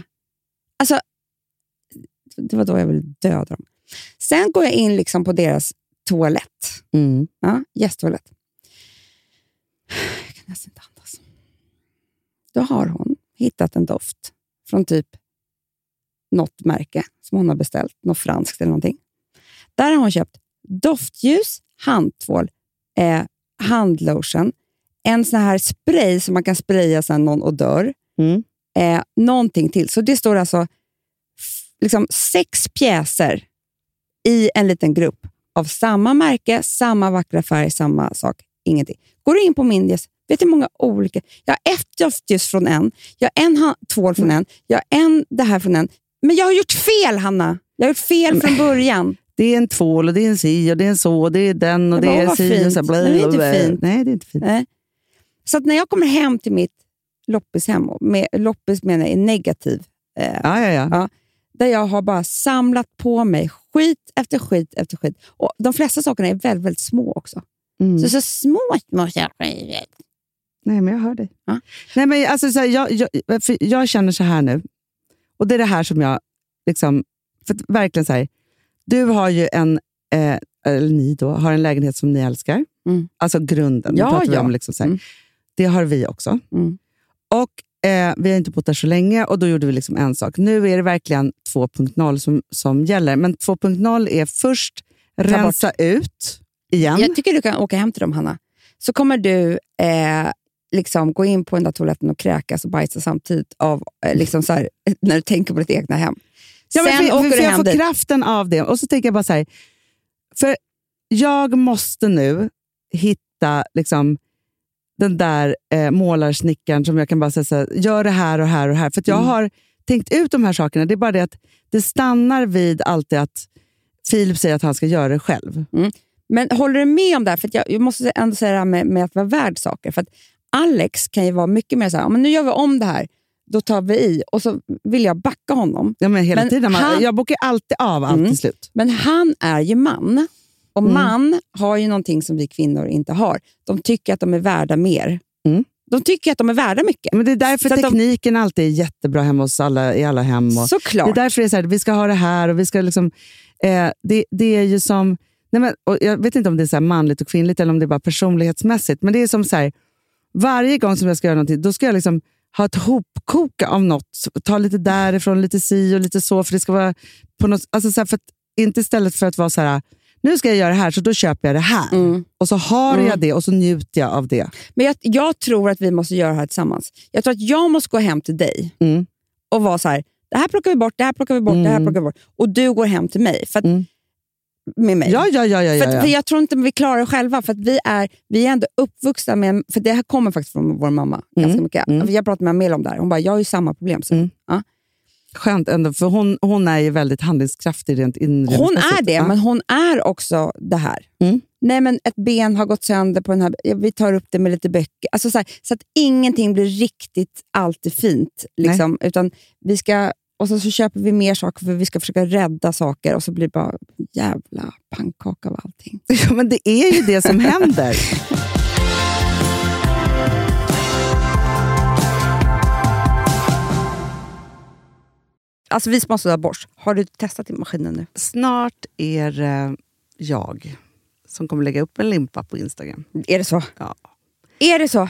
Alltså, det var då jag ville döda dem. Sen går jag in liksom på deras toalett. Mm. Ja, gästtoalett. Nästan inte andas. Då har hon hittat en doft från typ något märke som hon har beställt, något franskt eller någonting. Där har hon köpt doftljus, handtvål, eh, handlotion, en sån här spray som man kan spraya sen någon odör, Mm. eh, någonting till. Så det står alltså liksom sex pjäser i en liten grupp av samma märke, samma vackra färg, samma sak. Ingenting. Går du in på Mindies, vet du hur många olika... Jag har ett doftljus från en, jag har en tvål från en, jag har en det här från en. Men jag har gjort fel, Hanna. Jag har gjort fel från början. Det är en tvål och det är en si och det är en så och det är den och Det var är si och så. Men det är inte blä. fint. Nej, det är inte fint. Nej. Så när jag kommer hem till mitt loppishem, med, loppis menar jag i negativ, eh, Ja, ja, ja. Ja. där jag har bara samlat på mig skit efter skit efter skit. Och De flesta sakerna är väldigt, väldigt små också. Mm. Så, så små, små saker. Nej, men jag hör dig. Ja. Nej, men alltså, så här, jag, jag, jag känner så här nu, och det är det här som jag... Liksom, för verkligen så här, Du har ju en, eh, eller ni då, har en lägenhet som ni älskar. Mm. Alltså grunden, Ja, pratar vi ja. om. Liksom, så. Mm. Det har vi också. Mm. Och Eh, vi har inte bott där så länge och då gjorde vi liksom en sak. Nu är det verkligen 2.0 som, som gäller. Men 2.0 är först rensa ut igen. Jag tycker du kan åka hem till dem, Hanna. Så kommer du eh, liksom gå in på den där toaletten och kräkas och bajsa samtidigt av, eh, liksom så här, när du tänker på ditt egna hem. Ja, men Sen för, åker för du jag får dit. kraften av det. Och så tänker jag bara så här, för jag måste nu hitta liksom, den där eh, målarsnickaren som jag kan bara säga så här, gör det här och här och här. För att jag Mm. har tänkt ut de här sakerna. Det är bara det att det stannar vid alltid att Filip säger att han ska göra det själv. Men håller du med om det här? För att jag, jag måste ändå säga det här med, med att vara värd saker. För att Alex kan ju vara mycket mer så här, "Ja, men nu gör vi om det här, då tar vi i. Och så vill jag backa honom. Ja, men hela Men tiden. Man, han- jag bokar alltid av allt Mm. till slut. Men han är ju man. Och Mm. man har ju någonting som vi kvinnor inte har. De tycker att de är värda mer. Mm. De tycker att de är värda mycket. Men det är därför Så att de- tekniken alltid är jättebra hemma hos alla, i alla hem. Och, Såklart. Det är därför det är så här, vi ska ha det här och vi ska liksom... Eh, det, det är ju som... Nej men, jag vet inte om det är så manligt och kvinnligt eller om det är bara personlighetsmässigt, men det är som så här, varje gång som jag ska göra någonting, då ska jag liksom ha ett hopkoka av något. Ta lite därifrån, lite si och lite så, för det ska vara på något... Alltså så här, för att, inte istället för att vara så här, nu ska jag göra det här, så då köper jag det här. Mm. Och så har Mm. jag det och så njuter jag av det. Men jag, jag tror att vi måste göra det här tillsammans. Jag tror att jag måste gå hem till dig Mm. och vara så här, det här plockar vi bort, det här plockar vi bort, det här Mm. plockar vi bort. Och du går hem till mig. För Mm. Med mig. Ja, ja, ja. ja, För, ja, att, ja. för Jag tror inte vi klarar det själva, för att vi är, vi är ändå uppvuxna med, för det här kommer faktiskt från vår mamma ganska Mm, mycket. mm. Jag pratade med Amelia om det här, hon bara, jag har ju samma problem. Så. Mm. Ja. Skönt ändå, för hon, hon är ju väldigt handlingskraftig rent inre. Hon är det, men hon är också det här. Mm. Nej, men ett ben har gått sönder på den här, ja, vi tar upp det med lite böcker. Alltså så, här, så att ingenting blir riktigt alltid fint. Liksom, utan vi ska, och så, så köper vi mer saker för vi ska försöka rädda saker och så blir det bara jävla pannkaka av allting. Ja, men det är ju det som händer. Alltså vi som har sådär borst, har du testat i maskinen nu? Snart är det jag som kommer lägga upp en limpa på Instagram. Är det så? Ja. Är det så?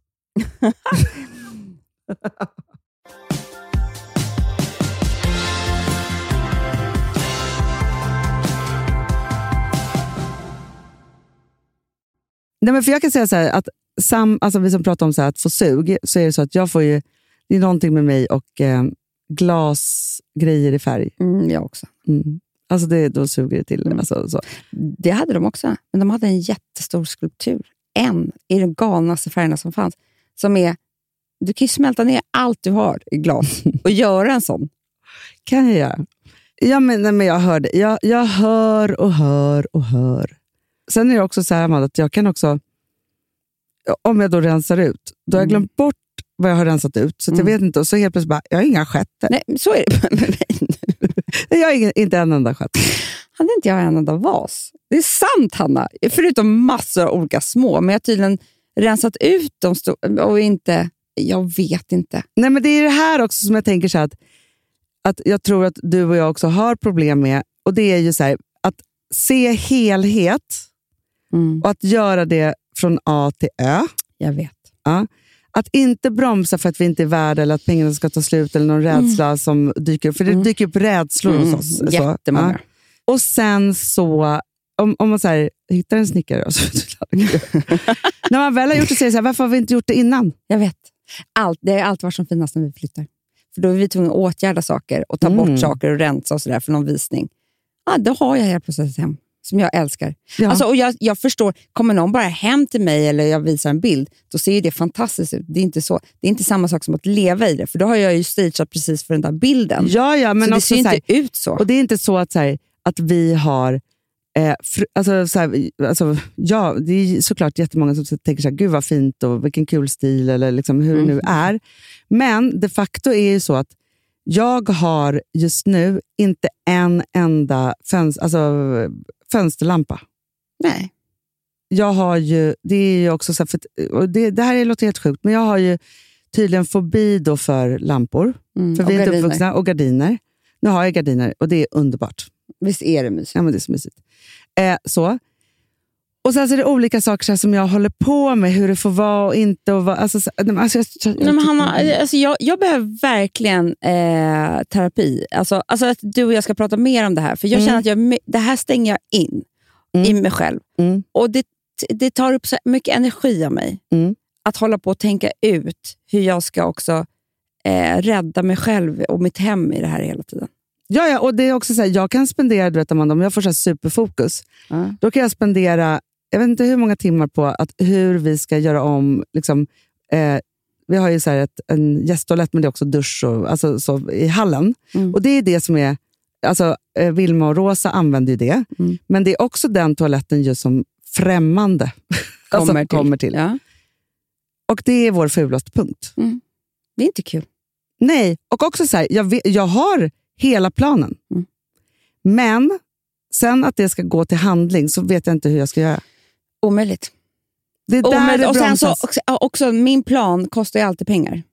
Nej, men för jag kan säga så här, att sam, alltså vi som pratar om så att få sug, så är det så att jag får ju, det är någonting med mig och eh, glasgrejer i färg. Mm, jag också. Mm. Alltså det, då suger det till. Mm. Alltså, så. Det hade de också, men de hade en jättestor skulptur. En i de galnaste färgerna som fanns. Som är, du kan ju smälta ner allt du har i glas och göra en sån. kan jag göra. Ja, men, nej, men jag, hör det. Jag, jag hör och hör och hör. Sen är det också så här, Amanda, att jag kan också, om jag då rensar ut, då har jag glömt bort vad jag har rensat ut. Så att jag vet inte, och så helt plötsligt bara, jag har inga sketter. Nej, så är det med mig nu. Jag har ingen, inte en enda skett. Hade inte jag en enda vas? Det är sant, Hanna. Förutom massor av olika små. Men jag tydligen rensat ut de stora och inte... Jag vet inte. Nej, men det är det här också som jag tänker så att, att jag tror att du och jag också har problem med. Och Det är ju så här, att se helhet och att göra det från A till Ö. Jag vet. Ja. Att inte bromsa för att vi inte är värda eller att pengarna ska ta slut eller någon rädsla som dyker upp. För det dyker upp rädslor hos oss. Så. Mm. Jättemånga. Ja. Och sen så, om, om man så här, hittar en snickare, och så, när man väl har gjort det så är det så här, varför har vi inte gjort det innan? Jag vet. Allt, det har alltid varit som finast när vi flyttar. För Då är vi tvungna att åtgärda saker och ta Mm. bort saker och rensa och sådär för någon visning. Ja, då har jag helt plötsligt ett hem som jag älskar. Ja. Alltså, och jag, jag förstår, kommer någon bara hem till mig eller jag visar en bild, då ser ju det fantastiskt ut. Det är inte, så, det är inte samma sak som att leva i det, för då har jag ju stageat precis för den där bilden. Ja, ja, men så det ser så här, inte ut så. Och det är inte så att, så här, att vi har... Eh, fr, alltså, så här, alltså, ja, det är såklart jättemånga som tänker så här, gud vad fint och vilken kul stil, eller liksom hur det nu är. Men de facto är det så att jag har just nu inte en enda föns, alltså, fönsterlampa. Nej. Jag har ju, det är ju också så här, för, det, det här låter helt sjukt, men jag har ju tydligen fobi då för lampor. Mm, För vi är inte uppvuxna. Och gardiner. Nu har jag gardiner och det är underbart. Visst är det mysigt? Ja, men det är så mysigt. Eh, så. Och sen så är det olika saker så som jag håller på med, hur det får vara och inte. Och alltså, alltså, jag, jag, Nej, men Hanna, alltså jag, jag behöver verkligen eh, terapi. Alltså, alltså att du och jag ska prata mer om det här. För Jag känner att jag, det här stänger jag in i mig själv. Mm. Och det, det tar upp så mycket energi av mig. Mm. Att hålla på och tänka ut hur jag ska också eh, rädda mig själv och mitt hem i det här hela tiden. Ja, ja, och det är också så här, jag kan spendera, du vet Amanda, om jag får så superfokus, Ja. då kan jag spendera, jag vet inte hur många timmar på att hur vi ska göra om, liksom, eh, vi har ju så här ett, en gästtoalett, men det är också dusch och, alltså, så, i hallen. Mm. Och det är det som är, alltså eh, Vilma och Rosa använder ju det, Mm. men det är också den toaletten just som främmande alltså, Kommer till. kommer till. Ja. Och det är vår fulaste punkt. Det är inte kul. Nej, och också så här, jag, jag har hela planen. Mm. Men sen att det ska gå till handling så vet jag inte hur jag ska göra. Omöjligt. Det är där Omöjligt. Och sen så, också, också, min plan kostar ju alltid pengar.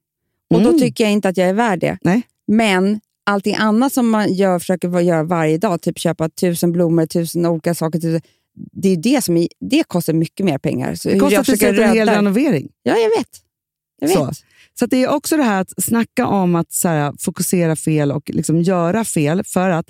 Och Mm. Då tycker jag inte att jag är värd det. Nej. Men allting annat som man gör, försöker göra varje dag, typ köpa tusen blommor, tusen olika saker, tusen, det, är det, som är, det kostar mycket mer pengar. Så Det kostar sätter en hel renovering. Ja, jag vet. Så. Så att det är också det här att snacka om att så här, fokusera fel och liksom göra fel. För att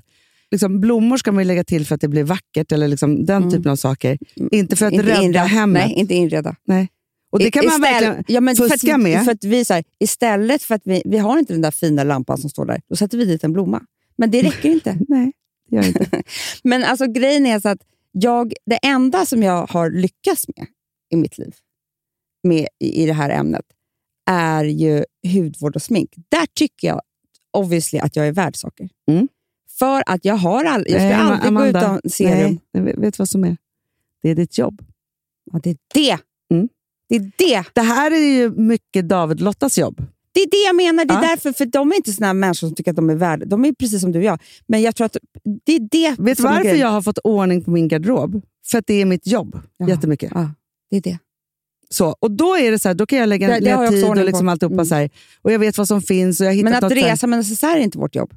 liksom, Blommor ska man lägga till för att det blir vackert, eller liksom, den typen av saker. Inte för att rädda inreda. hemmet. Nej, inte inreda. Nej. Och det kan man Istället- verkligen ja, men för fuska att, med. För att vi, så här, istället för att vi, vi har inte den där fina lampan som står där, då sätter vi dit en blomma. Men det räcker inte. Nej, det gör inte. Men alltså, grejen är så att jag, det enda som jag har lyckats med i mitt liv med, i, i det här ämnet är ju hudvård och smink. Där tycker jag obviously att jag är värd saker. Mm. För att jag har all, jag Ama- aldrig gå Amanda, utan serum. Nej, vet du vad som är? Det är ditt jobb. Ja, det är det. Mm. Det är det. Det här är ju mycket David Lottas jobb. Det är det jag menar. Det är Ja. därför, för de är inte såna här människor som tycker att de är värda. De är precis som du och jag. Men jag tror att det är det Vet du varför jag har fått ordning på min garderob? För att det är mitt jobb Ja. jättemycket. Ja, det är det. Så, och då är det så här, då kan jag lägga Det- jag ner också tid och liksom alltihopa Mm. så här, Och jag vet vad som finns. Och jag Men att något resa med necessär är inte vårt jobb.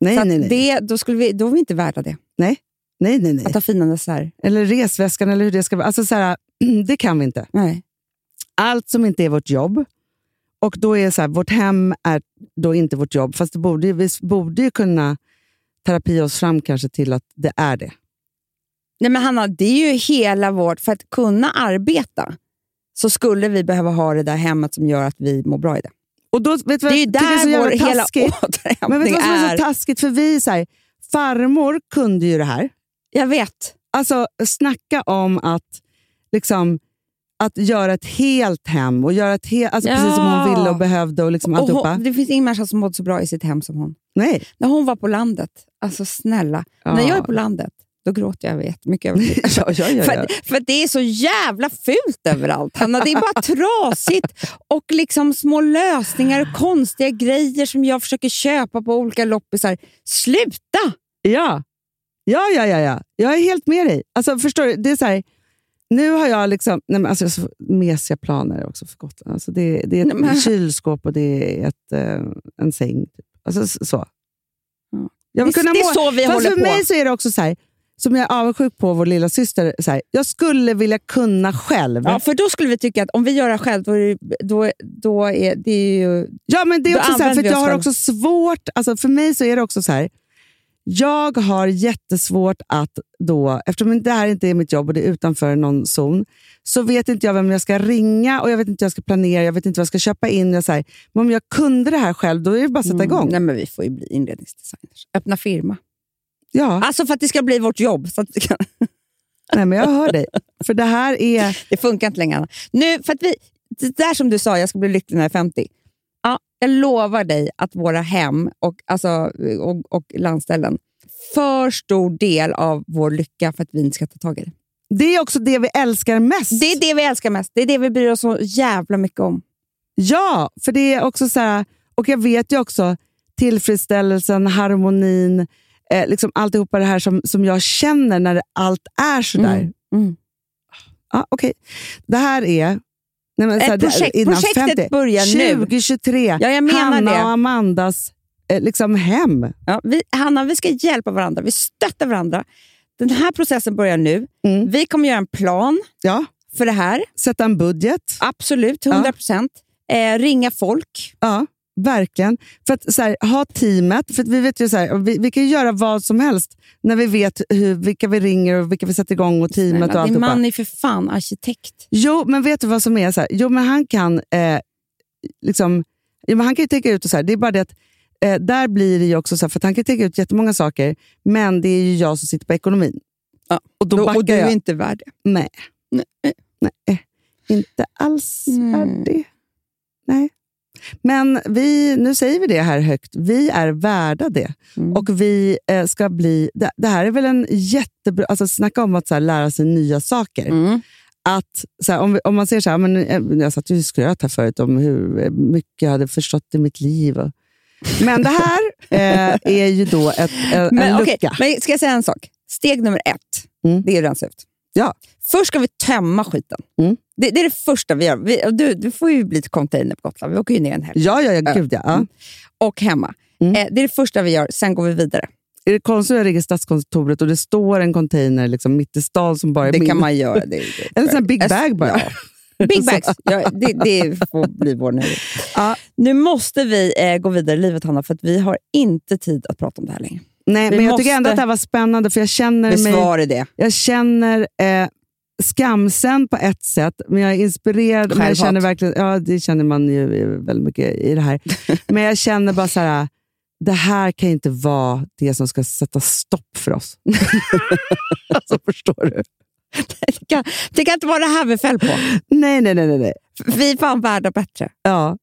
Nej, så nej, nej. Det, då, skulle vi, då är vi inte värda det. nej, nej, nej, nej. Att ha fina necessär. Eller resväskan eller hur det ska vara. Alltså så här, det kan vi inte. Nej. Allt som inte är vårt jobb. Och då är det så här, vårt hem är då inte vårt jobb. Fast det borde, vi borde ju kunna terapi oss fram kanske till att det är det. Nej, men Hanna, det är ju hela vårt... För att kunna arbeta så skulle vi behöva ha det där hemmet som gör att vi mår bra i det. Och då, vet du vad Det är ju är där vår hela taskigt? Men vet återhämtning du vad som är är. så taskigt? För vi är så här, farmor kunde ju det här. Jag vet. Alltså snacka om att liksom att göra ett helt hem och göra ett helt, alltså Ja. precis som hon ville och behövde och liksom Och hon, det finns ingen människa som mådde så bra i sitt hem som hon. Nej. När hon var på landet, alltså snälla. Ja. När jag är på landet, då gråter jag jättemycket över det. Ja, ja, ja, För, för det är så jävla fult överallt, Hanna. Det är bara trasigt och liksom små lösningar och konstiga grejer som jag försöker köpa på olika loppisar. Sluta! Ja. Ja, ja, ja, ja. Jag är helt med dig. Alltså, förstår du? Det är så här, nu har jag liksom, nej, men alltså, så mesiga planer också för Gotland. Alltså, det, det är ett men- kylskåp och det är ett, eh, en säng. Typ. Alltså, så. Ja. Jag vill Det- kunna det är så vi Fast håller för på. mig så är det också så här, som jag är avundsjuk på vår lilla syster. Så här, jag skulle vilja kunna själv. Ja, för då skulle vi tycka att om vi gör det själv, då då, då är det ju... Ja, men det är också så här, för jag har själv. också svårt, alltså för mig så är det också så här, jag har jättesvårt att då, eftersom det här inte är mitt jobb och det är utanför någon zon, så vet inte jag vem jag ska ringa och jag vet inte hur jag ska planera, jag vet inte vad jag ska köpa in. Jag säger, men om jag kunde det här själv, då är det bara att sätta igång. Nej, men vi får ju bli inredningsdesigners. Öppna firma. Ja, Alltså för att det ska bli vårt jobb. Så att kan... nej, men jag hör dig. För det här är... Det funkar inte längre. Anna. Nu, för att vi, det där som du sa, jag ska bli lycklig när jag är 50. Ja, jag lovar dig att våra hem och, alltså, och, och landställen för stor del av vår lycka för att vi inte ska ta tag i det. Det är också det vi älskar mest. Det är det vi älskar mest. Det är det vi bryr oss så jävla mycket om. Ja, för det är också så här, och jag vet ju också tillfredsställelsen, harmonin, eh, liksom alltihopa det här som, som jag känner när det, allt är sådär. Mm. Mm. Ja, okej. Det här är... Nej, men, Ett så här, det- projekt- innan projektet 50. börjar nu. 2023. Ja, jag menar Hanna det. och Amandas eh, liksom hem. Ja, vi, Hanna, vi ska hjälpa varandra. Vi stöttar varandra. Den här processen börjar nu. Mm. Vi kommer göra en plan Ja, för det här. sätta en budget. Absolut, 100 procent. Eh, ringa folk. Ja, verkligen. För att så här, ha teamet. För vi, vet ju, så här, vi, vi kan göra vad som helst när vi vet hur, vilka vi ringer och vilka vi sätter igång och teamet och din man är för fan arkitekt. Jo, men vet du vad som är? Så här, jo, men han kan eh, liksom, jo, men han kan ju tänka ut och så här, Det är bara det att eh, där blir det också så här, för han kan tänka ut jättemånga saker, men det är ju jag som sitter på ekonomin. Ja, Och då Då, backar och du är jag. inte värd det. Nej. Nej. Nej, inte alls Nej. värdig. Nej. Men vi, nu säger vi det här högt. Vi är värda det. Mm. Och vi eh, ska bli... Det, det här är väl en jättebra... Alltså snacka om att så här, lära sig nya saker. Mm. Att, så här, om, vi, om man ser så här, men, eh, jag satt ju och skröt här förut om hur eh, mycket jag hade förstått i mitt liv. Och, men det här eh, är ju då ett, eh, en Men, lucka. okej, men ska jag säga en sak? Steg nummer ett, Mm. det är att rensa ut. Ja. Först ska vi tömma skiten. Mm. Det, det är det första vi gör. Vi, du, du får ju bli ett container på Gotland. Vi åker ju ner en helg. Ja, ja, ja, gud ja. Mm. Och hemma. Mm. Eh, det är det första vi gör, sen går vi vidare. Är det konstigt att jag ringer Stadskontoret och det står en container liksom mitt i stan som bara är Det min? kan man göra. Det, det, En sån här big bag bara. Ja. Big bags. Ja, det, det får bli vår nöje. Ja. Nu måste vi eh, gå vidare i livet, Hanna, för att vi har inte tid att prata om det här längre. Nej, Vi men jag tycker måste- ändå att det här var spännande för jag känner mig... Det. Jag känner... Eh, skamsen på ett sätt, men jag är inspirerad. Men jag Självhat. känner verkligen, ja, det känner man ju väldigt mycket i det här. men jag känner bara så här, det här kan inte vara det som ska sätta stopp för oss. alltså, förstår du? Det kan, det kan inte vara det här vi föll på. Nej, nej, nej. nej, nej. Vi är fan värda bättre. Ja.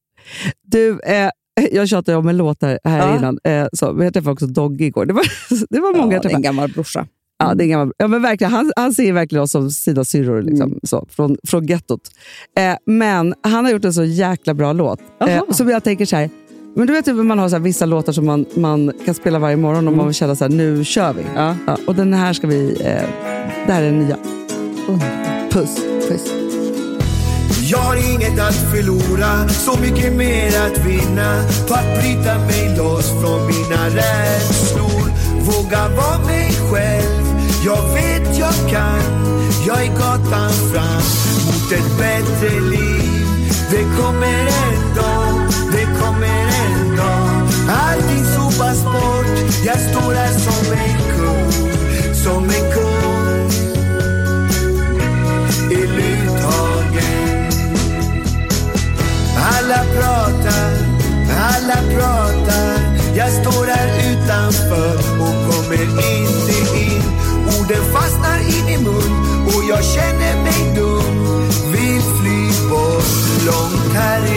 Du, eh, jag tjatade om en låt här, här Ja. innan. Eh, så, men jag träffade också Dogge igår. Det var, det var många jag ja, det är träffade. en gammal brorsa. Ja, det är en gammal, ja, men verkligen, han, han ser verkligen oss som sina syrror liksom, Mm. så, från, från gettot. Eh, men han har gjort en så jäkla bra låt. Eh, som jag tänker så här, men du vet hur man har så vissa låtar som man, man kan spela varje morgon och man vill känna så här, nu kör vi. Ja. Ja, och den här ska vi, eh, det här är den nya. Puss. Puss. Jag har inget att förlora, så mycket mer att vinna på att bryta mig loss från mina rädslor. Våga vara mig själv, jag vet jag kan. Jag är gatan fram mot ett bättre liv. Det kommer en dag, det kommer en dag. Allting sopas bort, jag står här som en Alla pratar, alla pratar. Jag står här utanför och kommer inte in. Orden fastnar i min mun och jag känner mig dum. Vill fly bort, långt härifrån.